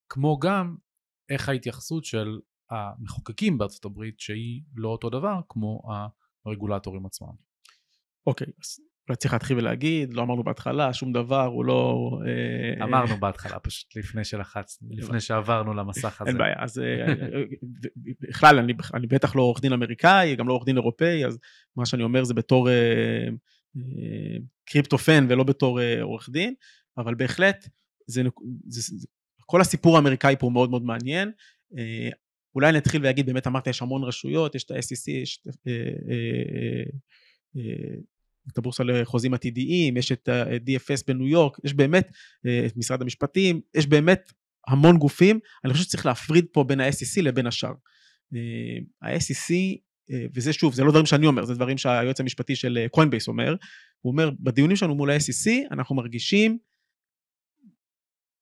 כמו גם איך ההתייחסות של המחוקקים בארצות הברית שהיא לא אותו דבר כמו הרגולטורים עצמם. אוקיי, אז אולי צריך להתחיל ולהגיד, לא אמרנו בהתחלה, שום דבר, הוא לא... אה, אמרנו בהתחלה, פשוט לפני שלחצנו, לפני שעברנו למסך הזה. אין בעיה, אז אה, בכלל, אני, אני בטח לא עורך דין אמריקאי, גם לא עורך דין אירופאי, אז מה שאני אומר זה בתור אה, קריפטופן ולא בתור עורך דין, אבל בהחלט, זה, זה, זה, כל הסיפור האמריקאי פה הוא מאוד מאוד מעניין. אולי נתחיל ואגיד, באמת אמרת, יש המון רשויות, יש את ה-SEC, יש את... את הבורסה לחוזים עתידיים, יש את ה-DFS בניו יורק, יש באמת אה, את משרד המשפטים, יש באמת המון גופים, אני חושב שצריך להפריד פה בין ה-SEC לבין השאר. אה, ה-SEC, אה, וזה שוב, זה לא דברים שאני אומר, זה דברים שהיועץ המשפטי של קוינבייס אומר, הוא אומר, בדיונים שלנו מול ה-SEC, אנחנו מרגישים,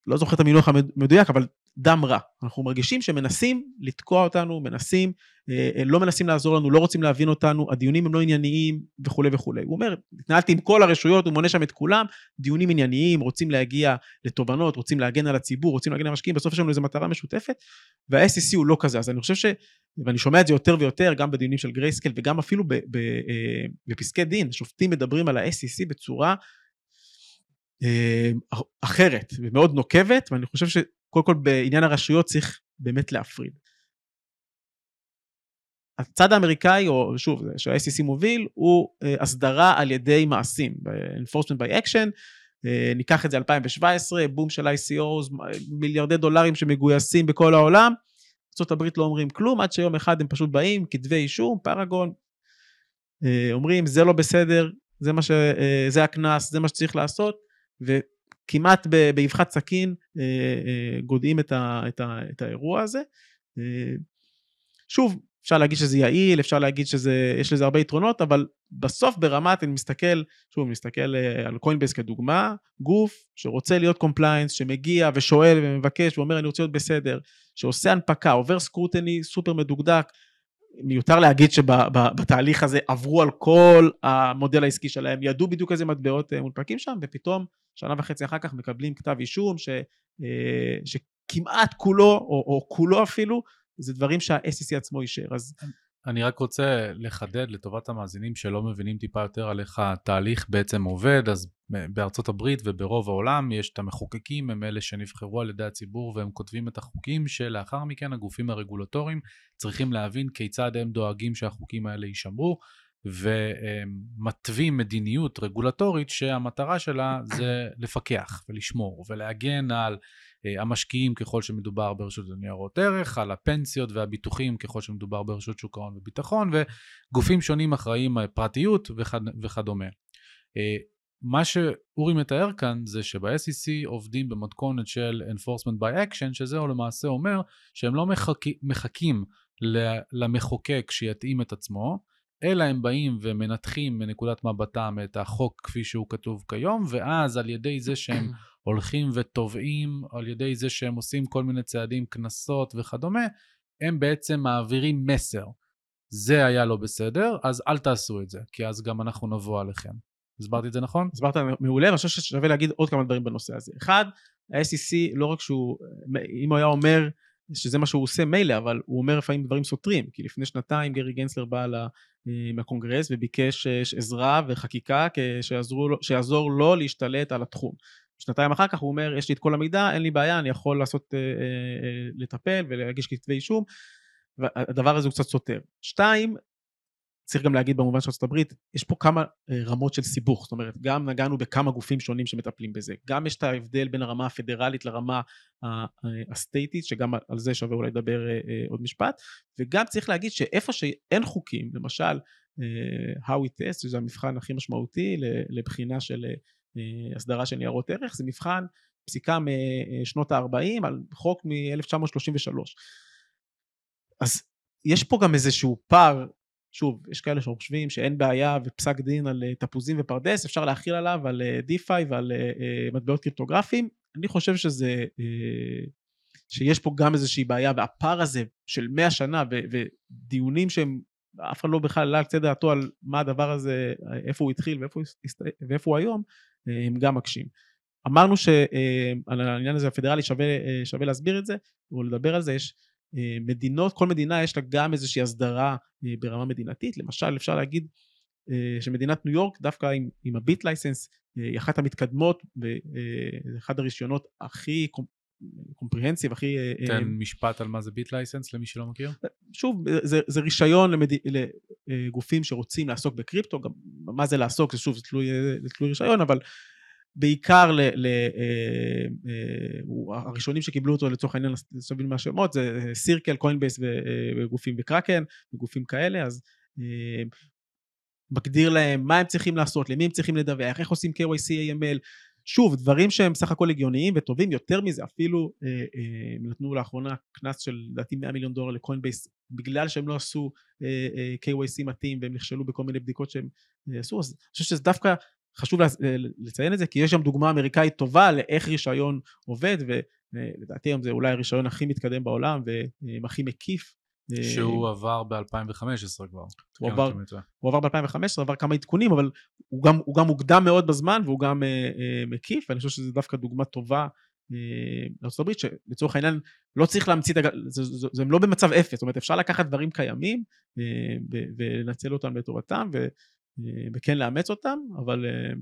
לא זוכר את המינוח המדויק, אבל דם רע. אנחנו מרגישים שמנסים לתקוע אותנו, מנסים, אה, אה, לא מנסים לעזור לנו, לא רוצים להבין אותנו, הדיונים הם לא ענייניים וכולי וכולי. הוא אומר, התנהלתי עם כל הרשויות, הוא מונה שם את כולם, דיונים ענייניים, רוצים להגיע לתובנות, רוצים להגן על הציבור, רוצים להגן על המשקיעים, בסוף יש לנו איזו מטרה משותפת, וה-SEC הוא לא כזה. אז אני חושב ש... ואני שומע את זה יותר ויותר, גם בדיונים של גרייסקל וגם אפילו אה, בפסקי דין, שופטים מדברים על ה-SEC בצורה אחרת ומאוד נוקבת, ואני חושב קודם כל בעניין הרשויות צריך באמת להפריד. הצד האמריקאי, או שוב, שה-SEC מוביל, הוא uh, הסדרה על ידי מעשים, enforcement by action, uh, ניקח את זה 2017, בום של ICOs, מיליארדי דולרים שמגויסים בכל העולם, ארה"ב לא אומרים כלום, עד שיום אחד הם פשוט באים, כתבי אישום, פאראגון, uh, אומרים זה לא בסדר, זה, ש, uh, זה הקנס, זה מה שצריך לעשות, ו... כמעט באבחת סכין אה, אה, גודעים את, ה, את, ה, את האירוע הזה. אה, שוב, אפשר להגיד שזה יעיל, אפשר להגיד שיש לזה הרבה יתרונות, אבל בסוף ברמת, אני מסתכל, שוב, אני מסתכל על Coinbase כדוגמה, גוף שרוצה להיות compliance, שמגיע ושואל ומבקש ואומר אני רוצה להיות בסדר, שעושה הנפקה, עובר scrutiny סופר מדוקדק, מיותר להגיד שבתהליך הזה עברו על כל המודל העסקי שלהם, ידעו בדיוק איזה מטבעות מונפקים שם, ופתאום שנה וחצי אחר כך מקבלים כתב אישום ש, אה, שכמעט כולו, או, או כולו אפילו, זה דברים שה-SEC עצמו אישר. אז אני רק רוצה לחדד לטובת המאזינים שלא מבינים טיפה יותר על איך התהליך בעצם עובד, אז בארצות הברית וברוב העולם יש את המחוקקים, הם אלה שנבחרו על ידי הציבור והם כותבים את החוקים שלאחר מכן הגופים הרגולטוריים צריכים להבין כיצד הם דואגים שהחוקים האלה יישמרו ומתווים מדיניות רגולטורית שהמטרה שלה זה לפקח ולשמור ולהגן על אה, המשקיעים ככל שמדובר ברשות לניירות ערך, על הפנסיות והביטוחים ככל שמדובר ברשות שוק ההון וביטחון, וגופים שונים אחראים על פרטיות וכד, וכדומה. אה, מה שאורי מתאר כאן זה שב-SEC עובדים במתכונת של enforcement by action, שזה למעשה אומר שהם לא מחכ... מחכים למחוקק שיתאים את עצמו, אלא הם באים ומנתחים מנקודת מבטם את החוק כפי שהוא כתוב כיום, ואז על ידי זה שהם הולכים ותובעים על ידי זה שהם עושים כל מיני צעדים, קנסות וכדומה, הם בעצם מעבירים מסר. זה היה לא בסדר, אז אל תעשו את זה, כי אז גם אנחנו נבוא עליכם. הסברתי את זה נכון? הסברת מעולה, ואני חושב ששווה להגיד עוד כמה דברים בנושא הזה. אחד, ה-SEC, לא רק שהוא, אם הוא היה אומר שזה מה שהוא עושה, מילא, אבל הוא אומר לפעמים דברים סותרים, כי לפני שנתיים גרי גנסלר בא מהקונגרס וביקש אה, עזרה וחקיקה שיעזור לו להשתלט על התחום. שנתיים אחר כך הוא אומר, יש לי את כל המידע, אין לי בעיה, אני יכול לעשות, אה, אה, לטפל ולהגיש כתבי אישום, והדבר הזה הוא קצת סותר. שתיים, צריך גם להגיד במובן של ארה"ב, יש פה כמה אה, רמות של סיבוך, זאת אומרת, גם נגענו בכמה גופים שונים שמטפלים בזה, גם יש את ההבדל בין הרמה הפדרלית לרמה הסטייטית, שגם על זה שווה אולי לדבר אה, אה, עוד משפט, וגם צריך להגיד שאיפה שאין חוקים, למשל, How it test, שזה המבחן הכי משמעותי לבחינה של הסדרה של ניירות ערך, זה מבחן פסיקה משנות ה-40 על חוק מ-1933. אז יש פה גם איזשהו פער שוב, יש כאלה שחושבים שאין בעיה ופסק דין על אה, תפוזים ופרדס, אפשר להכיל עליו על דיפיי אה, ועל אה, מטבעות קריפטוגרפיים. אני חושב שזה, שיש פה גם איזושהי בעיה, והפער הזה של 100 שנה ודיונים שהם, אף אחד לא בכלל עלה על קצה דעתו על מה הדבר הזה, איפה הוא התחיל ואיפה, הוא היום, הם גם מקשים. אמרנו שעל העניין הזה הפדרלי שווה, שווה להסביר את זה, או לדבר על זה, יש מדינות, כל מדינה יש לה גם איזושהי הסדרה אה, ברמה מדינתית, למשל אפשר להגיד אה, שמדינת ניו יורק דווקא עם, עם הביט לייסנס היא אחת המתקדמות ואחד הרישיונות הכי comprehensive, הכי... תן משפט על מה זה BitLicense למי שלא מכיר. שוב, זה, זה רישיון למד... לגופים שרוצים לעסוק בקריפטו, גם מה זה לעסוק, זה שוב, זה תלוי, זה תלוי רישיון, אבל בעיקר ל, ל, אה, אה, הראשונים שקיבלו אותו לצורך העניין, להבין מה השמות, זה Circle, Coinbase וגופים וקראקן וגופים כאלה, אז אה, מגדיר להם מה הם צריכים לעשות, למי הם צריכים לדווח, איך עושים KYC AML, שוב, דברים שהם סך הכל הגיוניים וטובים, יותר מזה, אפילו אה, אה, הם נתנו לאחרונה קנס של לדעתי 100 מיליון דולר לקוינבייס, בגלל שהם לא עשו אה, אה, KYC מתאים והם נכשלו בכל מיני בדיקות שהם אה, עשו, אז אני חושב שזה דווקא חשוב אה, לציין את זה, כי יש שם דוגמה אמריקאית טובה לאיך רישיון עובד, ולדעתי היום זה אולי הרישיון הכי מתקדם בעולם והכי מקיף. אה, שהוא עבר ב-2015 כבר. הוא עבר, הוא עבר ב-2015, עבר כמה עדכונים, אבל הוא גם, הוא גם מוקדם מאוד בזמן והוא גם אה, אה, מקיף, ואני חושב שזו דווקא דוגמה טובה אה, לארה"ב, שלצורך העניין לא צריך להמציא את הגל, הם לא במצב אפס, זאת אומרת אפשר לקחת דברים קיימים אה, ולנצל אותם לטובתם, אה, וכן לאמץ אותם, אבל אה,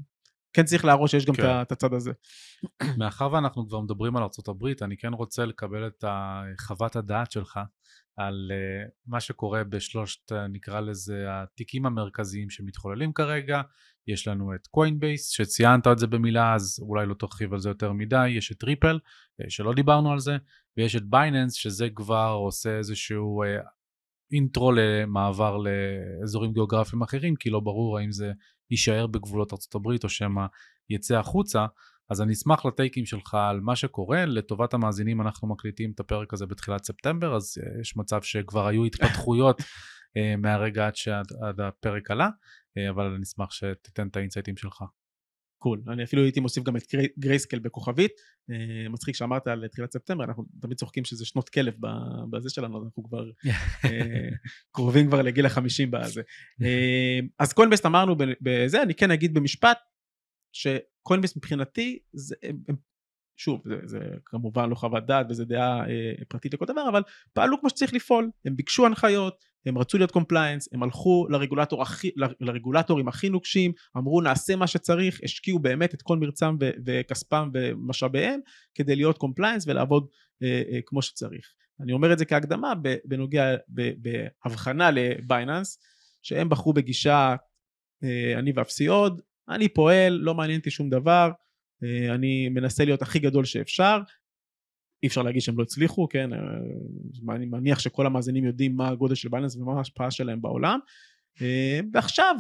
כן צריך להראות שיש גם כן. את הצד הזה. מאחר ואנחנו כבר מדברים על ארה"ב, אני כן רוצה לקבל את חוות הדעת שלך על אה, מה שקורה בשלושת, נקרא לזה, התיקים המרכזיים שמתחוללים כרגע. יש לנו את Coinbase, שציינת את זה במילה, אז אולי לא תרחיב על זה יותר מדי. יש את Ripple, שלא דיברנו על זה, ויש את Binance, שזה כבר עושה איזשהו intro למעבר לאזורים גיאוגרפיים אחרים, כי לא ברור האם זה יישאר בגבולות ארה"ב או שמא יצא החוצה. אז אני אשמח ל takeים שלך על מה שקורה, לטובת המאזינים אנחנו מקליטים את הפרק הזה בתחילת ספטמבר, אז אה, יש מצב שכבר היו התפתחויות אה, מהרגע עד שעד הפרק עלה, אה, אבל אני אשמח שתיתן את ה insightים שלך. Cool. אני אפילו הייתי מוסיף גם את Grayscale בכוכבית. אה, מצחיק שאמרת על תחילת ספטמבר, אנחנו תמיד צוחקים שזה שנות כלב בזה שלנו, אנחנו כבר אה, קרובים כבר לגיל החמישים בזה. אה, אז Coinbase אמרנו בזה, אני כן אגיד במשפט, ש Coinbase מבחינתי, זה, שוב, זה, זה כמובן לא חוות דעת וזה דעה אה, פרטית לכל דבר, אבל פעלו כמו שצריך לפעול, הם ביקשו הנחיות, הם רצו להיות compliance, הם הלכו לרגולטור הכי, לרגולטורים הכי נוקשים, אמרו נעשה מה שצריך, השקיעו באמת את כל מרצם וכספם ומשאביהם כדי להיות compliance ולעבוד אה, אה, כמו שצריך. אני אומר את זה כהקדמה בנוגע, בהבחנה ל Binance, שהם בחרו בגישה אה, אני ואפסי עוד, אני פועל, לא מעניין אותי שום דבר, אה, אני מנסה להיות הכי גדול שאפשר, אי אפשר להגיד שהם לא הצליחו, כן, אה, אני מניח שכל המאזינים יודעים מה הגודל של Binance ומה ההשפעה שלהם בעולם. אה, ועכשיו,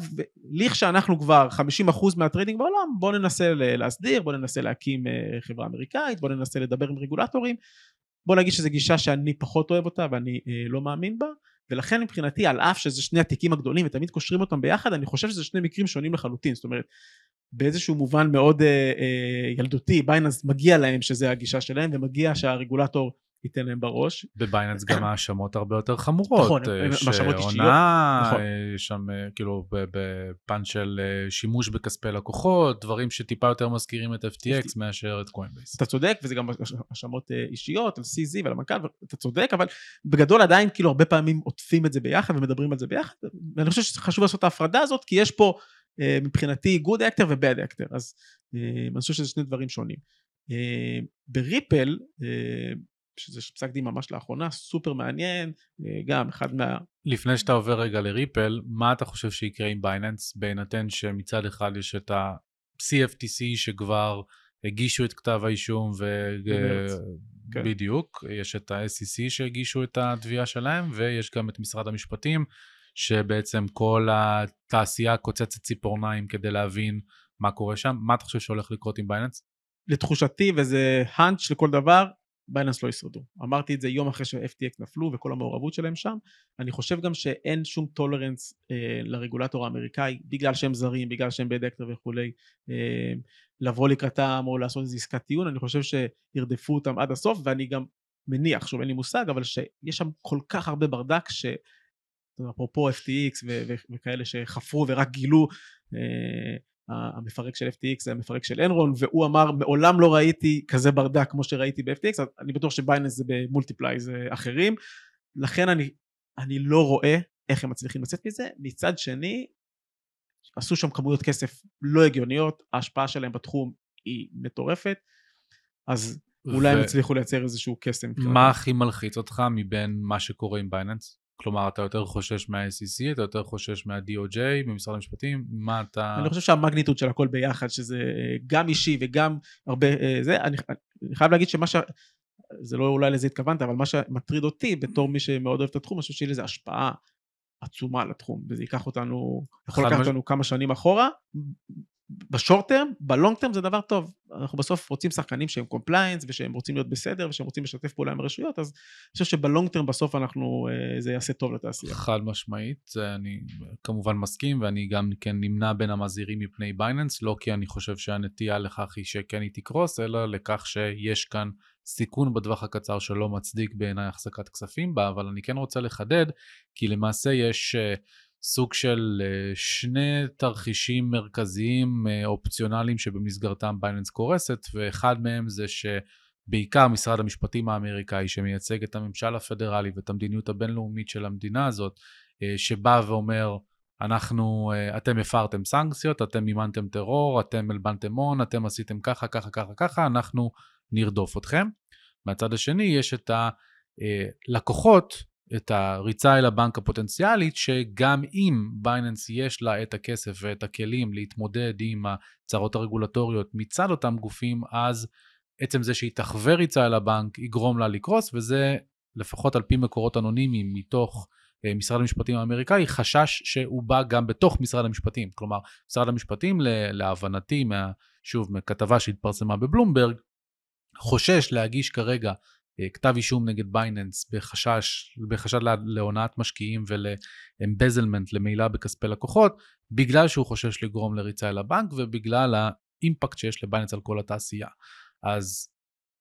לכשאנחנו כבר 50% מה trading בעולם, בואו ננסה להסדיר, בואו ננסה להקים חברה אמריקאית, בואו ננסה לדבר עם רגולטורים. בואו נגיד שזו גישה שאני פחות אוהב אותה ואני לא מאמין בה, ולכן מבחינתי, על אף שזה שני התיקים הגדולים ותמיד קושרים אותם ביחד, אני חושב שזה שני מקרים שונים לחלוטין. זאת אומרת, באיזשהו מובן מאוד אה, אה, ילדותי, בייננס מגיע להם שזה הגישה שלהם, ומגיע שהרגולטור ייתן להם בראש. בבייננס גם האשמות הרבה יותר חמורות. נכון, אה, האשמות אישיות. שונה, נכון. אה, שם אה, כאילו בפן של שימוש בכספי לקוחות, דברים שטיפה יותר מזכירים את FTX מאשר את קוינבייס. אתה צודק, וזה גם האשמות אישיות על CZ ועל המנכ"ל, אתה צודק, אבל בגדול עדיין כאילו הרבה פעמים עוטפים את זה ביחד ומדברים על זה ביחד, ואני חושב שחשוב לעשות את ההפרדה הזאת, כי יש פה אה, מבחינתי good actor ו-bad actor, אז אה, אני חושב שזה שני דברים שונים. אה, בריפל, שזה פסק דין ממש לאחרונה, סופר מעניין, גם אחד מה... לפני שאתה עובר רגע לריפל, מה אתה חושב שיקרה עם בייננס, בהינתן שמצד אחד יש את ה-CFTC שכבר הגישו את כתב האישום, ו... כן. בדיוק, יש את ה-SEC שהגישו את התביעה שלהם, ויש גם את משרד המשפטים, שבעצם כל התעשייה כוססת ציפורניים כדי להבין מה קורה שם. מה אתה חושב שהולך לקרות עם בייננס? לתחושתי, וזה hunch לכל דבר, בייננס לא ישרדו. אמרתי את זה יום אחרי ש-FTX נפלו וכל המעורבות שלהם שם. אני חושב גם שאין שום tolerance אה, לרגולטור האמריקאי, בגלל שהם זרים, בגלל שהם bad actor וכולי, אה, לבוא לקראתם או לעשות איזו עסקת טיעון, אני חושב שירדפו אותם עד הסוף, ואני גם מניח, שוב אין לי מושג, אבל שיש שם כל כך הרבה ברדק, ש... אפרופו FTX וכאלה שחפרו ורק גילו, אה, המפרק של FTX זה המפרק של אנרון, והוא אמר מעולם לא ראיתי כזה ברדק כמו שראיתי ב-FTX, אז אני בטוח שבייננס זה ב-multiplies אחרים, לכן אני, אני לא רואה איך הם מצליחים לצאת מזה, מצד שני עשו שם כמויות כסף לא הגיוניות, ההשפעה שלהם בתחום היא מטורפת, אז אולי ו... הם יצליחו לייצר איזשהו קסם. מה הכי מלחיץ אותך מבין מה שקורה עם בייננס? כלומר, אתה יותר חושש מה-SEC, אתה יותר חושש מה-DOJ, ממשרד המשפטים, מה אתה... אני חושב שהמגניטוד של הכל ביחד, שזה אה, גם אישי וגם הרבה... אה, זה, אני, אני חייב להגיד שמה ש... זה לא אולי לזה התכוונת, אבל מה שמטריד אותי בתור מי שמאוד אוהב את התחום, אני חושב שיהיה לזה השפעה עצומה לתחום, וזה ייקח אותנו, יכול לקחת אותנו כמה שנים אחורה, ב-short term, ב-long term זה דבר טוב. אנחנו בסוף רוצים שחקנים שהם compliance ושהם רוצים להיות בסדר ושהם רוצים לשתף פעולה עם הרשויות, אז אני חושב שבלונג טרם בסוף אנחנו, אה, זה יעשה טוב לתעשייה. חד משמעית, אני כמובן מסכים ואני גם כן נמנה בין המזהירים מפני בייננס, לא כי אני חושב שהנטייה לכך היא שכן היא תקרוס, אלא לכך שיש כאן סיכון בטווח הקצר שלא מצדיק בעיניי החזקת כספים בה, אבל אני כן רוצה לחדד, כי למעשה יש... Uh, סוג של אה, שני תרחישים מרכזיים אה, אופציונליים שבמסגרתם בייננס קורסת, ואחד מהם זה שבעיקר משרד המשפטים האמריקאי שמייצג את הממשל הפדרלי ואת המדיניות הבינלאומית של המדינה הזאת, אה, שבא ואומר, אנחנו, אתם הפרתם סנקציות, אתם מימנתם טרור, אתם הלבנתם הון, אתם עשיתם ככה, ככה, ככה, ככה, אנחנו נרדוף אתכם. מהצד השני יש את הלקוחות את הריצה אל הבנק הפוטנציאלית, שגם אם בייננס יש לה את הכסף ואת הכלים להתמודד עם הצרות הרגולטוריות מצד אותם גופים, אז עצם זה שהיא תחווה ריצה אל הבנק יגרום לה לקרוס, וזה לפחות על פי מקורות אנונימיים מתוך אה, משרד המשפטים האמריקאי, חשש שהוא בא גם בתוך משרד המשפטים. כלומר, משרד המשפטים, להבנתי, מה, שוב, מכתבה שהתפרסמה בבלומברג, חושש להגיש כרגע כתב אישום נגד בייננס בחשש, בחשד להונאת משקיעים ול-embezzlement, למעילה בכספי לקוחות, בגלל שהוא חושש לגרום לריצה אל הבנק ובגלל ה-impact שיש לבייננס על כל התעשייה. אז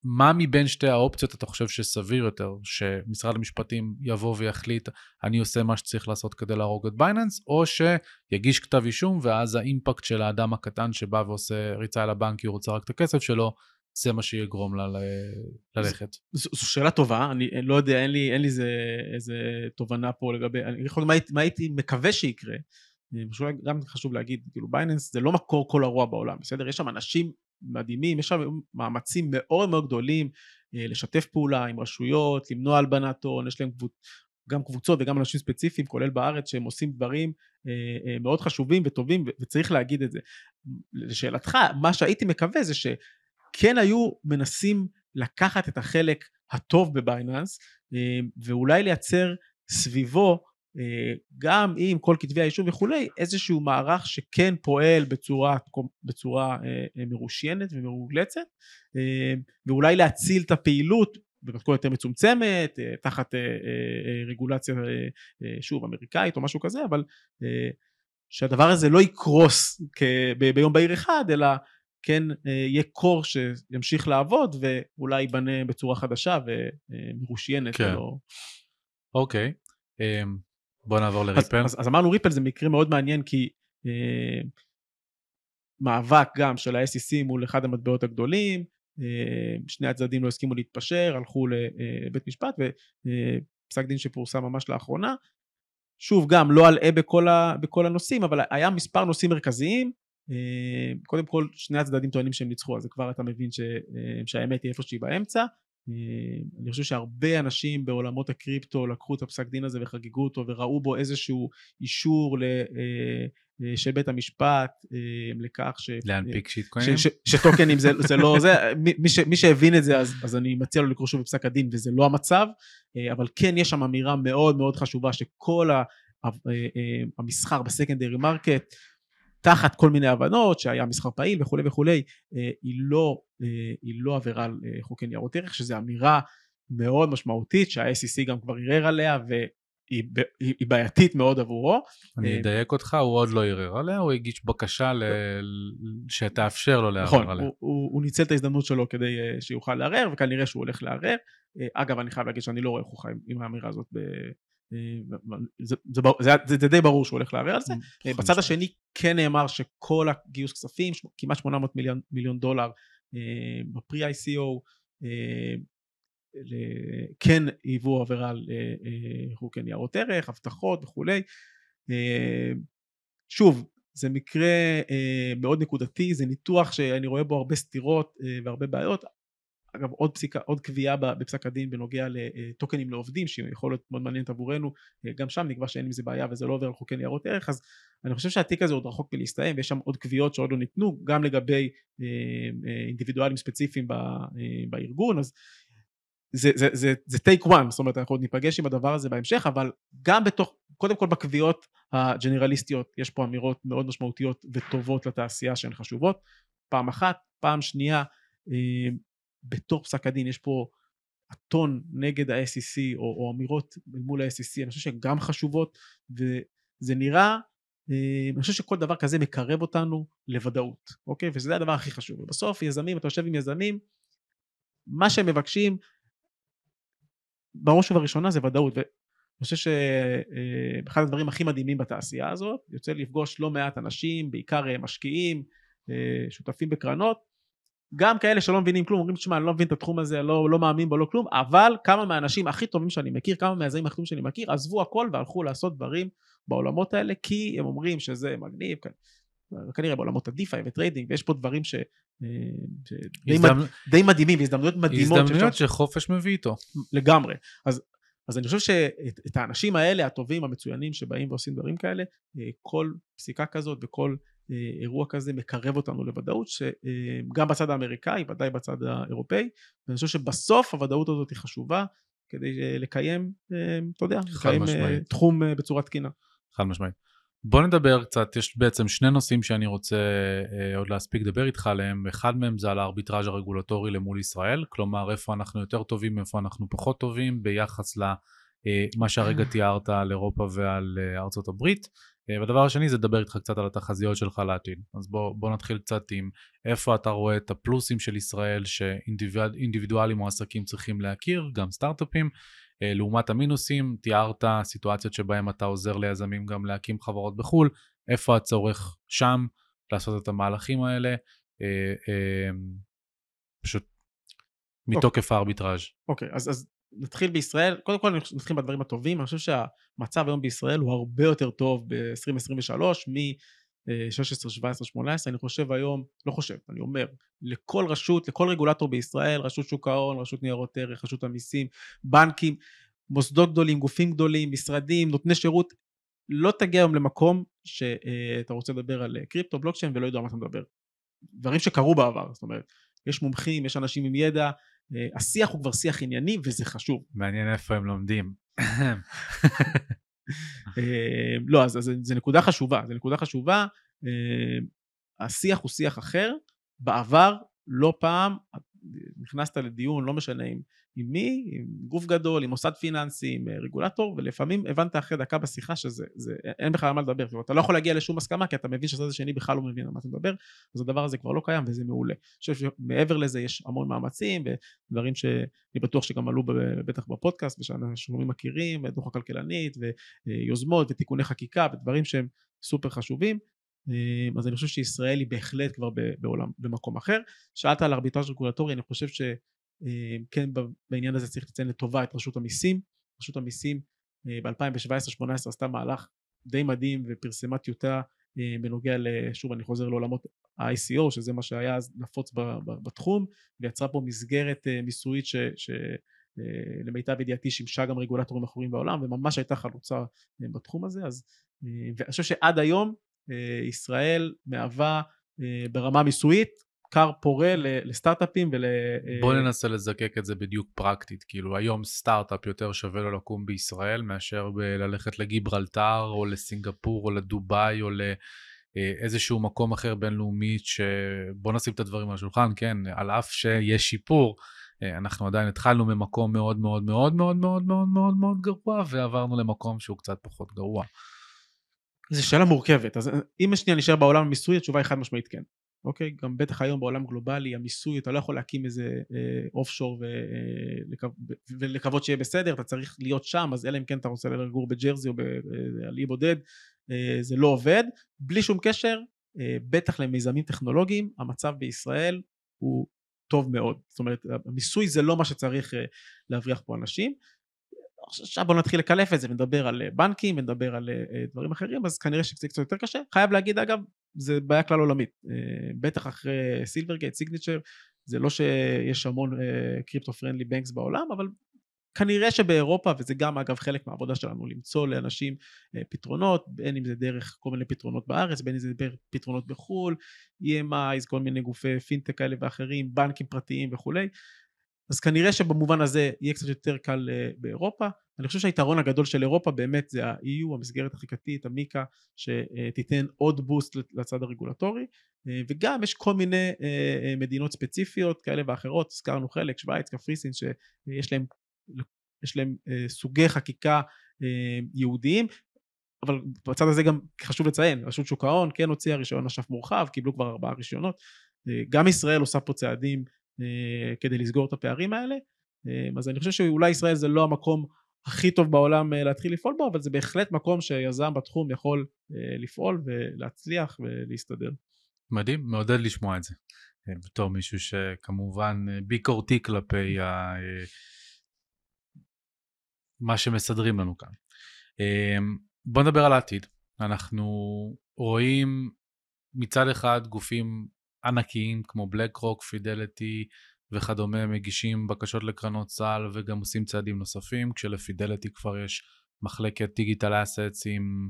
מה מבין שתי האופציות אתה חושב שסביר יותר, שמשרד המשפטים יבוא ויחליט אני עושה מה שצריך לעשות כדי להרוג את בייננס, או שיגיש כתב אישום ואז ה-impact של האדם הקטן שבא ועושה ריצה אל הבנק כי הוא רוצה רק את הכסף שלו, זה מה שיגרום לה ללכת. זו, זו שאלה טובה, אני לא יודע, אין לי, אין לי איזה, איזה תובנה פה לגבי, אני יכול מה, מה הייתי מקווה שיקרה, גם חשוב להגיד, כאילו בייננס זה לא מקור כל הרוע בעולם, בסדר? יש שם אנשים מדהימים, יש שם מאמצים מאוד מאוד גדולים אה, לשתף פעולה עם רשויות, למנוע הלבנת הון, יש להם קבוצ... גם קבוצות וגם אנשים ספציפיים, כולל בארץ, שהם עושים דברים אה, אה, מאוד חשובים וטובים, וצריך להגיד את זה. לשאלתך, מה שהייתי מקווה זה שכן היו מנסים לקחת את החלק הטוב בבייננס, ואולי לייצר סביבו אה, גם עם כל כתבי האישום וכולי, איזשהו מערך שכן פועל בצורה, בצורה אה, אה, מרושיינת ומרוגלצת, ואולי להציל את הפעילות במתכונת יותר מצומצמת, תחת רגולציה, שוב, אמריקאית או משהו כזה, אבל שהדבר הזה לא יקרוס ביום בהיר אחד, אלא כן יהיה קור שימשיך לעבוד ואולי ייבנה בצורה חדשה ומרושיינת. כן. אוקיי. אמ, בוא נעבור לריפל. אז, אז, אז אמרנו ריפל זה מקרה מאוד מעניין כי אה, מאבק גם של ה-SEC מול אחד המטבעות הגדולים, אה, שני הצדדים לא הסכימו להתפשר, הלכו לבית משפט ופסק דין שפורסם ממש לאחרונה. שוב גם לא אלאה בכל, ה, בכל הנושאים אבל היה מספר נושאים מרכזיים אה, קודם כל שני הצדדים טוענים שהם ניצחו אז כבר אתה מבין ש, אה, שהאמת היא איפשהי באמצע. אה, אני חושב שהרבה אנשים בעולמות הקריפטו לקחו את הפסק דין הזה וחגגו אותו וראו בו איזשהו אישור ל, אה, אה, של בית המשפט לכך ש... להנפיק שיטקוינים? שטוקנים זה, זה לא זה, מי, ש, מי שהבין את זה אז, אז אני מציע לו לקרוא שוב בפסק הדין וזה לא המצב, אבל כן יש שם אמירה מאוד מאוד חשובה שכל המסחר ב-secondary market תחת כל מיני הבנות שהיה מסחר פעיל וכולי וכולי, אה, היא לא, אה, היא לא עבירה על אה, חוקי ניירות ערך, שזו אמירה מאוד משמעותית שה-SEC גם כבר ערער עליה והיא בעייתית מאוד עבורו. אני אדייק אותך, הוא עוד לא ערער עליה, הוא הגיש בקשה ל... שתאפשר לו לערער נכון, עליה. נכון, הוא, הוא ניצל את ההזדמנות שלו כדי שיוכל לערער, וכנראה שהוא הולך לערער. אגב, אני חייב להגיד שאני לא רואה איך הוא חי עם האמירה הזאת זה, זה, זה, זה, די ברור שהוא הולך לערער על זה. אה, בצד השני כן נאמר שכל הגיוס כספים, כמעט 800 מיליון, מיליון דולר אה, בפרי ICO, אה, כן היוו עבירה על חוקי ניירות ערך, הבטחות וכולי. שוב, זה מקרה מאוד נקודתי, זה ניתוח שאני רואה בו הרבה סתירות והרבה בעיות, אגב עוד פסיקה, עוד קביעה בפסק הדין בנוגע לטוקנים לעובדים שיכול להיות מאוד מעניינת עבורנו גם שם נקבע שאין עם זה בעיה וזה לא עובר על חוקי ניירות ערך אז אני חושב שהתיק הזה עוד רחוק מלהסתיים ויש שם עוד קביעות שעוד לא ניתנו גם לגבי אינדיבידואלים ספציפיים בארגון אז זה, take one, זאת אומרת אנחנו עוד ניפגש עם הדבר הזה בהמשך, אבל גם בתוך, קודם כל בקביעות הג'נרליסטיות יש פה אמירות מאוד משמעותיות וטובות לתעשייה שהן חשובות, פעם אחת, פעם שנייה בתוך פסק הדין יש פה הטון נגד ה-SEC או, או אמירות מול ה-SEC אני חושב שהן גם חשובות וזה נראה אה, אני חושב שכל דבר כזה מקרב אותנו לוודאות אוקיי? וזה הדבר הכי חשוב. ובסוף יזמים אתה יושב עם יזמים מה שהם מבקשים בראש ובראשונה זה ודאות. ואני חושב שאחד אה, הדברים הכי מדהימים בתעשייה הזאת יוצא לפגוש לא מעט אנשים בעיקר אה, משקיעים שותפים בקרנות גם כאלה שלא מבינים כלום, אומרים, תשמע, אני לא מבין את התחום הזה, לא, לא מאמין בו, לא כלום, אבל כמה מהאנשים הכי טובים שאני מכיר, כמה מהזרים הכי טובים שאני מכיר, עזבו הכל והלכו לעשות דברים בעולמות האלה, כי הם אומרים שזה מגניב, כנראה בעולמות ה-DeFi ו-trading, ויש פה דברים ש... אה, די, הזדמנ... מד... די מדהימים, הזדמנויות מדהימות. הזדמנויות שאפשר... שחופש מביא איתו. לגמרי. אז, אז אני חושב שאת האנשים האלה, הטובים, המצוינים, שבאים ועושים דברים כאלה, אה, כל פסיקה כזאת וכל אירוע כזה מקרב אותנו לוודאות שגם בצד האמריקאי ודאי בצד האירופאי ואני חושב שבסוף הוודאות הזאת היא חשובה כדי אה, לקיים אה, אתה יודע לקיים משמעית. תחום בצורה תקינה. חד משמעית. בוא נדבר קצת יש בעצם שני נושאים שאני רוצה עוד להספיק לדבר איתך עליהם אחד מהם זה על הארביטראז' הרגולטורי למול ישראל כלומר איפה אנחנו יותר טובים איפה אנחנו פחות טובים ביחס למה שהרגע תיארת על אירופה ועל ארצות הברית אה, והדבר השני זה לדבר איתך קצת על התחזיות שלך לעתיד. אז בוא, בוא נתחיל קצת עם איפה אתה רואה את הפלוסים של ישראל שאינדיבידואלים או עסקים צריכים להכיר, גם סטארט-אפים, אה, לעומת המינוסים, תיארת סיטואציות שבהם אתה עוזר ליזמים גם להקים חברות בחו"ל, איפה הצורך שם לעשות את המהלכים האלה, פשוט מתוקף okay. הארביטראז'. אוקיי, okay, אז, אז נתחיל בישראל, קודם כל נתחיל בדברים הטובים, אני חושב שהמצב היום בישראל הוא הרבה יותר טוב ב-2023 מ-16, 17, 18, אני חושב היום, לא חושב, אני אומר, לכל רשות, לכל רגולטור בישראל, רשות שוק ההון, רשות ניירות ערך, רשות המיסים, בנקים, מוסדות גדולים, גופים גדולים, משרדים, נותני שירות, לא תגיע היום למקום שאתה רוצה לדבר על קריפטו, בלוקצ'יין ולא יודע מה אתה מדבר. דברים שקרו בעבר, זאת אומרת, יש מומחים, יש אנשים עם ידע, אה, השיח הוא כבר שיח ענייני וזה חשוב. מעניין איפה הם לומדים. אה, לא, אז זה נקודה חשובה, זה נקודה חשובה. אה, השיח הוא שיח אחר. בעבר, לא פעם, נכנסת לדיון, לא משנה אם עם מי, עם גוף גדול, עם מוסד פיננסי, עם רגולטור, ולפעמים הבנת אחרי דקה בשיחה שזה, זה, אין בכלל על מה לדבר, אתה לא יכול להגיע לשום הסכמה כי אתה מבין שהצד השני בכלל לא מבין על מה אתה מדבר, אז הדבר הזה כבר לא קיים וזה מעולה. אני חושב שמעבר לזה יש המון מאמצים ודברים שאני בטוח שגם עלו בטח בפודקאסט ושאנשים מכירים, דוח הכלכלנית ויוזמות ותיקוני חקיקה ודברים שהם סופר חשובים. אז אני חושב שישראל היא בהחלט כבר בעולם, במקום אחר. שאלת על ארביטראז' רגולטורי, אני חושב ש... אה, כן בעניין הזה צריך לציין לטובה את רשות המיסים. רשות המיסים אה, ב-2017-2018 עשתה מהלך די מדהים ופרסמה טיוטה אה, בנוגע, שוב אני חוזר לעולמות ה-ICO שזה מה שהיה אז נפוץ בתחום ויצרה פה מסגרת מיסויית ש... ש למיטב ידיעתי שימשה גם רגולטורים אחרים בעולם וממש הייתה חלוצה בתחום הזה אז ואני חושב שעד היום ישראל מהווה ברמה מיסויית כר פורה לסטארט-אפים ול... בוא ננסה לזקק את זה בדיוק פרקטית, כאילו היום סטארט-אפ יותר שווה לו לקום בישראל מאשר ללכת לגיברלטר או לסינגפור או לדובאי או לאיזשהו מקום אחר בינלאומי שבוא נשים את הדברים על השולחן, כן, על אף שיש שיפור, אנחנו עדיין התחלנו ממקום מאוד מאוד מאוד מאוד מאוד מאוד מאוד מאוד גרוע ועברנו למקום שהוא קצת פחות גרוע. זו שאלה מורכבת, אז אם שנייה נשאר בעולם המיסוי התשובה היא חד משמעית כן. אוקיי? גם בטח היום בעולם גלובלי המיסוי אתה לא יכול להקים איזה אוף אה, ולקו, ולקוות שיהיה בסדר אתה צריך להיות שם אז אלא אם כן אתה רוצה לגור בג'רזי או אה, על אי בודד אה, זה לא עובד בלי שום קשר אה, בטח למיזמים טכנולוגיים המצב בישראל הוא טוב מאוד זאת אומרת המיסוי זה לא מה שצריך אה, להבריח פה אנשים עכשיו בוא נתחיל לקלף את זה ונדבר על אה, בנקים ונדבר על אה, דברים אחרים אז כנראה שזה קצת יותר קשה. חייב להגיד אגב זה בעיה כלל עולמית. אה, בטח אחרי סילברגייט סיגניצ'ר זה לא שיש המון קריפטו פרנדלי בנקס בעולם אבל כנראה שבאירופה וזה גם אגב חלק מהעבודה שלנו למצוא לאנשים פתרונות בין אם זה דרך כל מיני פתרונות בארץ בין אם זה פתרונות בחו"ל EMI כל מיני גופי פינטק כאלה ואחרים בנקים פרטיים וכולי אז כנראה שבמובן הזה יהיה קצת יותר קל אה, באירופה. אני חושב שהיתרון הגדול של אירופה באמת זה ה-EU, המסגרת החיקתית, המיקה, שתיתן עוד בוסט לצד הרגולטורי, אה, וגם יש כל מיני אה, מדינות ספציפיות כאלה ואחרות, הזכרנו חלק, שווייץ, קפריסין, שיש להם, יש להם סוגי חקיקה יהודיים, אבל בצד הזה גם חשוב לציין, רשות שוק ההון כן הוציאה רישיון אשף מורחב, קיבלו כבר ארבעה רישיונות, גם ישראל עושה פה צעדים כדי לסגור את הפערים האלה. אה, אז אני חושב שאולי ישראל זה לא המקום הכי טוב בעולם אה, להתחיל לפעול בו, אבל זה בהחלט מקום שיזם בתחום יכול לפעול ולהצליח ולהסתדר. מדהים, מעודד לשמוע את זה. בתור מישהו שכמובן ביקורתי כלפי ה... מה שמסדרים לנו כאן. בוא נדבר על העתיד. אנחנו רואים מצד אחד גופים ענקיים כמו בלק רוק, פידליטי וכדומה מגישים בקשות לקרנות סל וגם עושים צעדים נוספים, כשלפידליטי כבר יש מחלקת digital assets עם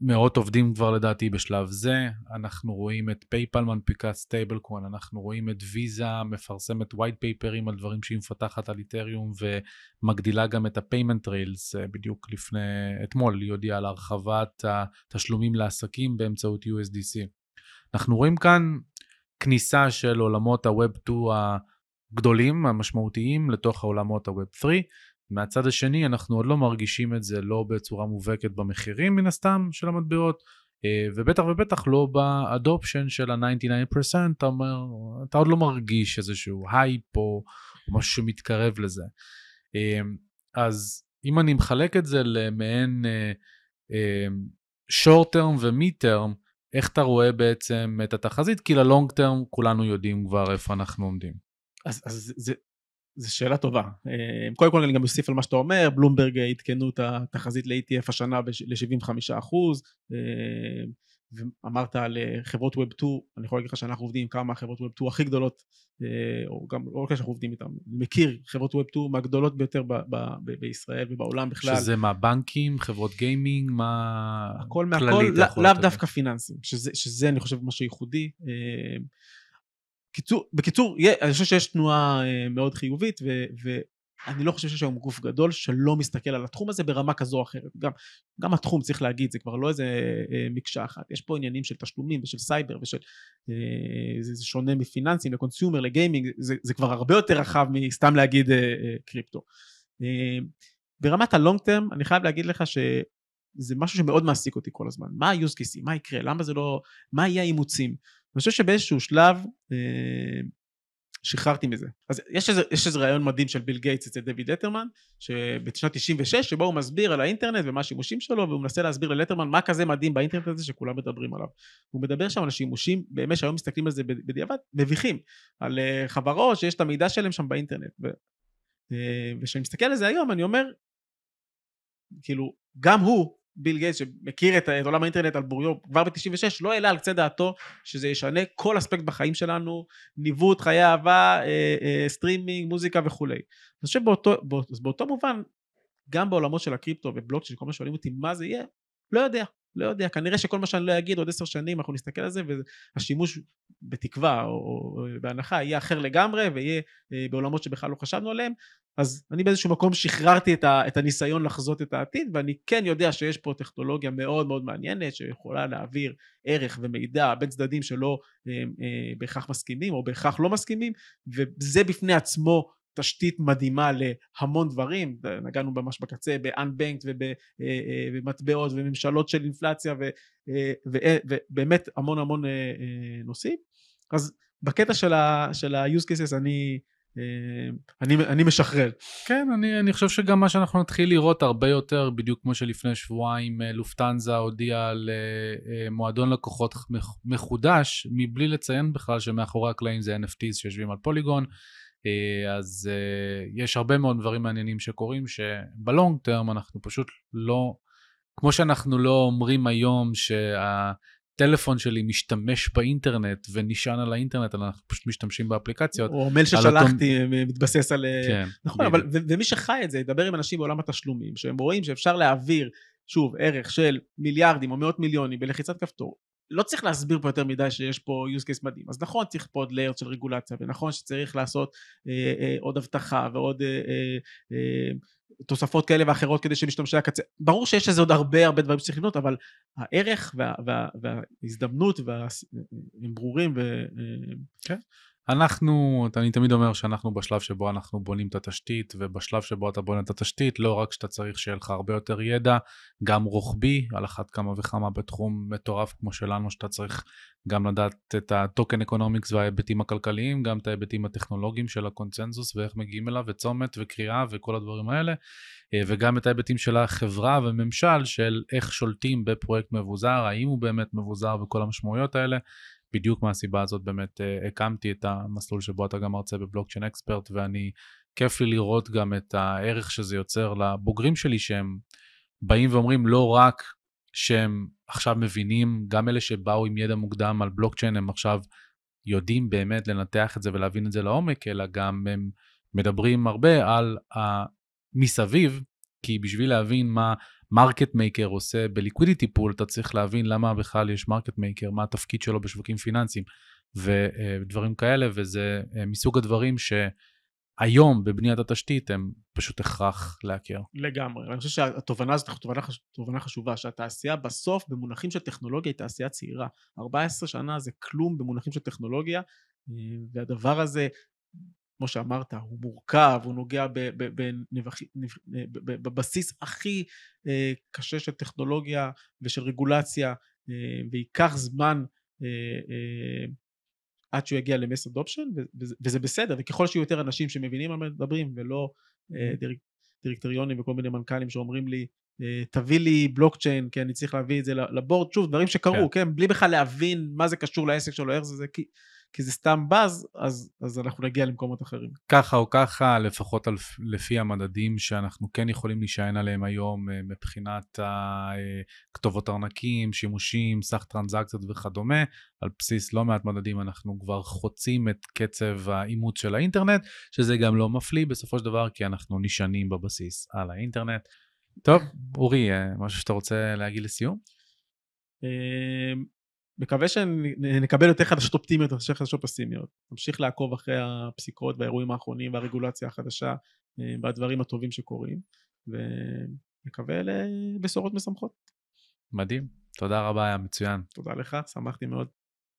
מאות עובדים כבר לדעתי בשלב זה, אנחנו רואים את פייפל מנפיקה stablecoin, אנחנו רואים את ויזה מפרסמת white paperים על דברים שהיא מפתחת על את'ריום ומגדילה גם את ה-payment rails, בדיוק לפני, אתמול היא הודיעה על הרחבת התשלומים לעסקים באמצעות USDC. אנחנו רואים כאן כניסה של עולמות ה-Web 2 הגדולים, המשמעותיים, לתוך העולמות ה-Web 3, מהצד השני אנחנו עוד לא מרגישים את זה לא בצורה מובהקת במחירים מן הסתם של המטבעות, אה, ובטח ובטח לא ב-adoption של ה-99%, אתה אומר, אתה עוד לא מרגיש איזשהו הייפ או משהו שמתקרב לזה. אה, אז אם אני מחלק את זה למעין short term ו-mid term, איך אתה רואה בעצם את התחזית? כי ל-long term כולנו יודעים כבר איפה אנחנו עומדים. אז, אז זה, זו שאלה טובה. אה, קודם כל אני גם אוסיף על מה שאתה אומר, בלומברג עדכנו את התחזית ל-ETF השנה ל-75 אחוז, אה, ואמרת על אה, חברות ווב 2, אני יכול להגיד לך שאנחנו עובדים עם כמה מהחברות ווב 2 הכי גדולות, או גם לא רק שאנחנו עובדים איתן, מכיר חברות ווב 2 מהגדולות ביותר ב- ב- ב- בישראל ובעולם בכלל. שזה מה, בנקים, חברות גיימינג, מה... הכל מהכל, לאו דווקא פיננסים, שזה, שזה אני חושב משהו ייחודי. קיצור, בקיצור, אני חושב שיש תנועה אה, מאוד חיובית, ו, ואני לא חושב שיש היום גוף גדול שלא מסתכל על התחום הזה ברמה כזו או אחרת. גם, גם התחום, צריך להגיד, זה כבר לא איזה אה, מקשה אחת. יש פה עניינים של תשלומים ושל סייבר ושל... אה, זה, שונה מפיננסים, ל-consumer, ל-gaming, זה, זה כבר הרבה יותר רחב מסתם להגיד אה, אה, קריפטו. אה, ברמת ה-long term, אני חייב להגיד לך ש... זה משהו שמאוד מעסיק אותי כל הזמן. מה ה-use case? מה יקרה? למה זה לא... מה יהיה האימוצים? אני חושב שבאיזשהו שלב אה, שחררתי מזה. אז יש איזה, יש איזה רעיון מדהים של ביל גייטס אצל דויד לטרמן, שבשנת 96, שבו הוא מסביר על האינטרנט ומה השימושים שלו, והוא מנסה להסביר ללטרמן מה כזה מדהים באינטרנט הזה שכולם מדברים עליו. הוא מדבר שם על השימושים, באמת שהיום מסתכלים על זה בדיעבד, מביכים, על אה, חברות שיש את המידע שלהם שם באינטרנט. ו, אה, וכשאני מסתכל על זה היום, אני אומר, כאילו, גם הוא ביל גייטס שמכיר את, את עולם האינטרנט על בוריו כבר ב-96 לא העלה על קצה דעתו שזה ישנה כל אספקט בחיים שלנו, ניווט, חיי אהבה, אה, אה, סטרימינג, מוזיקה וכולי. אני חושב באותו, בא, באותו מובן, גם בעולמות של הקריפטו ובלוקצ'יין, כל מה שואלים אותי מה זה יהיה, לא יודע. לא יודע, כנראה שכל מה שאני לא אגיד עוד עשר שנים אנחנו נסתכל על זה והשימוש בתקווה או, או בהנחה יהיה אחר לגמרי ויהיה אה, בעולמות שבכלל לא חשבנו עליהם. אז אני באיזשהו מקום שחררתי את, ה, את הניסיון לחזות את העתיד ואני כן יודע שיש פה טכנולוגיה מאוד מאוד מעניינת שיכולה להעביר ערך ומידע בין צדדים שלא אה, אה, בהכרח מסכימים או בהכרח לא מסכימים וזה בפני עצמו תשתית מדהימה להמון דברים, נגענו ממש בקצה ב-unbanked ובמטבעות אה, אה, וממשלות של אינפלציה אה, ובאמת המון המון נושאים. אז בקטע של ה-use cases אני, אני, אני משחרר. כן, אני, אני חושב שגם מה שאנחנו נתחיל לראות הרבה יותר, בדיוק כמו שלפני שבועיים לופטנזה הודיע על מועדון לקוחות מחודש, מבלי לציין בכלל שמאחורי הקלעים זה NFTs שיושבים על פוליגון. אה, אז uh, יש הרבה מאוד דברים מעניינים שקורים שבלונג טרם אנחנו פשוט לא, כמו שאנחנו לא אומרים היום שהטלפון שלי משתמש באינטרנט ונשען על האינטרנט, אנחנו פשוט משתמשים באפליקציות. או מייל ששלחתי אותו... מתבסס על... כן. נכון, אבל ו- ומי שחי את זה, ידבר עם אנשים בעולם התשלומים, שהם רואים שאפשר להעביר, שוב, ערך של מיליארדים או מאות מיליונים בלחיצת כפתור, לא צריך להסביר פה יותר מדי שיש פה use case מדהים. אז נכון צריך פה עוד layer של רגולציה, ונכון שצריך לעשות אה, אה, עוד אבטחה ועוד אה, אה, אה, תוספות כאלה ואחרות כדי שמשתמשי הקצה. ברור שיש לזה עוד הרבה הרבה דברים שצריך לבנות, אבל הערך וה, וה, וההזדמנות וה, הם ברורים. ו, אה, כן. אנחנו, אני תמיד אומר שאנחנו בשלב שבו אנחנו בונים את התשתית, ובשלב שבו אתה בונה את התשתית, לא רק שאתה צריך שיהיה לך הרבה יותר ידע, גם רוחבי, על אחת כמה וכמה בתחום מטורף כמו שלנו, שאתה צריך גם לדעת את ה token economics וההיבטים הכלכליים, גם את ההיבטים הטכנולוגיים של הקונצנזוס ואיך מגיעים אליו, וצומת וכרייה וכל הדברים האלה, אה, וגם את ההיבטים של החברה וממשל, של איך שולטים בפרויקט מבוזר, האם הוא באמת מבוזר וכל המשמעויות האלה. בדיוק מהסיבה הזאת באמת אה, הקמתי את המסלול שבו אתה גם מרצה ב Blockchain Expert ואני כיף לי לראות גם את הערך שזה יוצר לבוגרים שלי שהם באים ואומרים לא רק שהם עכשיו מבינים, גם אלה שבאו עם ידע מוקדם על בלוקצ'יין הם עכשיו יודעים באמת לנתח את זה ולהבין את זה לעומק, אלא גם הם מדברים הרבה על המסביב, כי בשביל להבין מה market maker עושה ב liquidity pool, אתה צריך להבין למה בכלל יש market maker, מה התפקיד שלו בשווקים פיננסיים ודברים כאלה, וזה אה, מסוג הדברים שהיום בבניית התשתית הם פשוט הכרח להכיר. לגמרי, אני חושב שהתובנה הזאת תובנה, תובנה חשובה, שהתעשייה בסוף במונחים של טכנולוגיה היא תעשייה צעירה. 14 שנה זה כלום במונחים של טכנולוגיה, אה, והדבר הזה כמו שאמרת, הוא מורכב, הוא נוגע בבסיס הכי אה, קשה של טכנולוגיה ושל רגולציה, אה, וייקח זמן אה, עד שהוא יגיע למס אדופשן, וזה בסדר, וככל שיהיו יותר אנשים שמבינים על מה מדברים, ולא דירקטוריונים וכל מיני מנכ"לים שאומרים לי, תביא לי בלוקצ'יין, כי אני צריך להביא את זה לבורד, שוב, דברים שקרו, כן, כן? בלי בכלל להבין מה זה קשור לעסק שלו, איך זה, זה, כי זה סתם באז, אז, אז אנחנו נגיע למקומות אחרים. ככה או ככה, לפחות על, לפי המדדים שאנחנו כן יכולים להישען עליהם היום אה, מבחינת כתובות ארנקים, שימושים, סך טרנזקציות וכדומה, על בסיס לא מעט מדדים אנחנו כבר חוצים את קצב האימוץ של האינטרנט, שזה גם לא מפליא בסופו של דבר, כי אנחנו נשענים בבסיס על האינטרנט. טוב, אורי, אה, משהו שאתה רוצה להגיד לסיום? מקווה שנקבל יותר חדשות אופטימיות יותר חדשות פסימיות. נמשיך לעקוב אחרי הפסיקות והאירועים האחרונים והרגולציה החדשה אה, והדברים הטובים שקורים, ונקווה לבשורות משמחות. מדהים, תודה רבה, היה מצוין. תודה לך, שמחתי מאוד.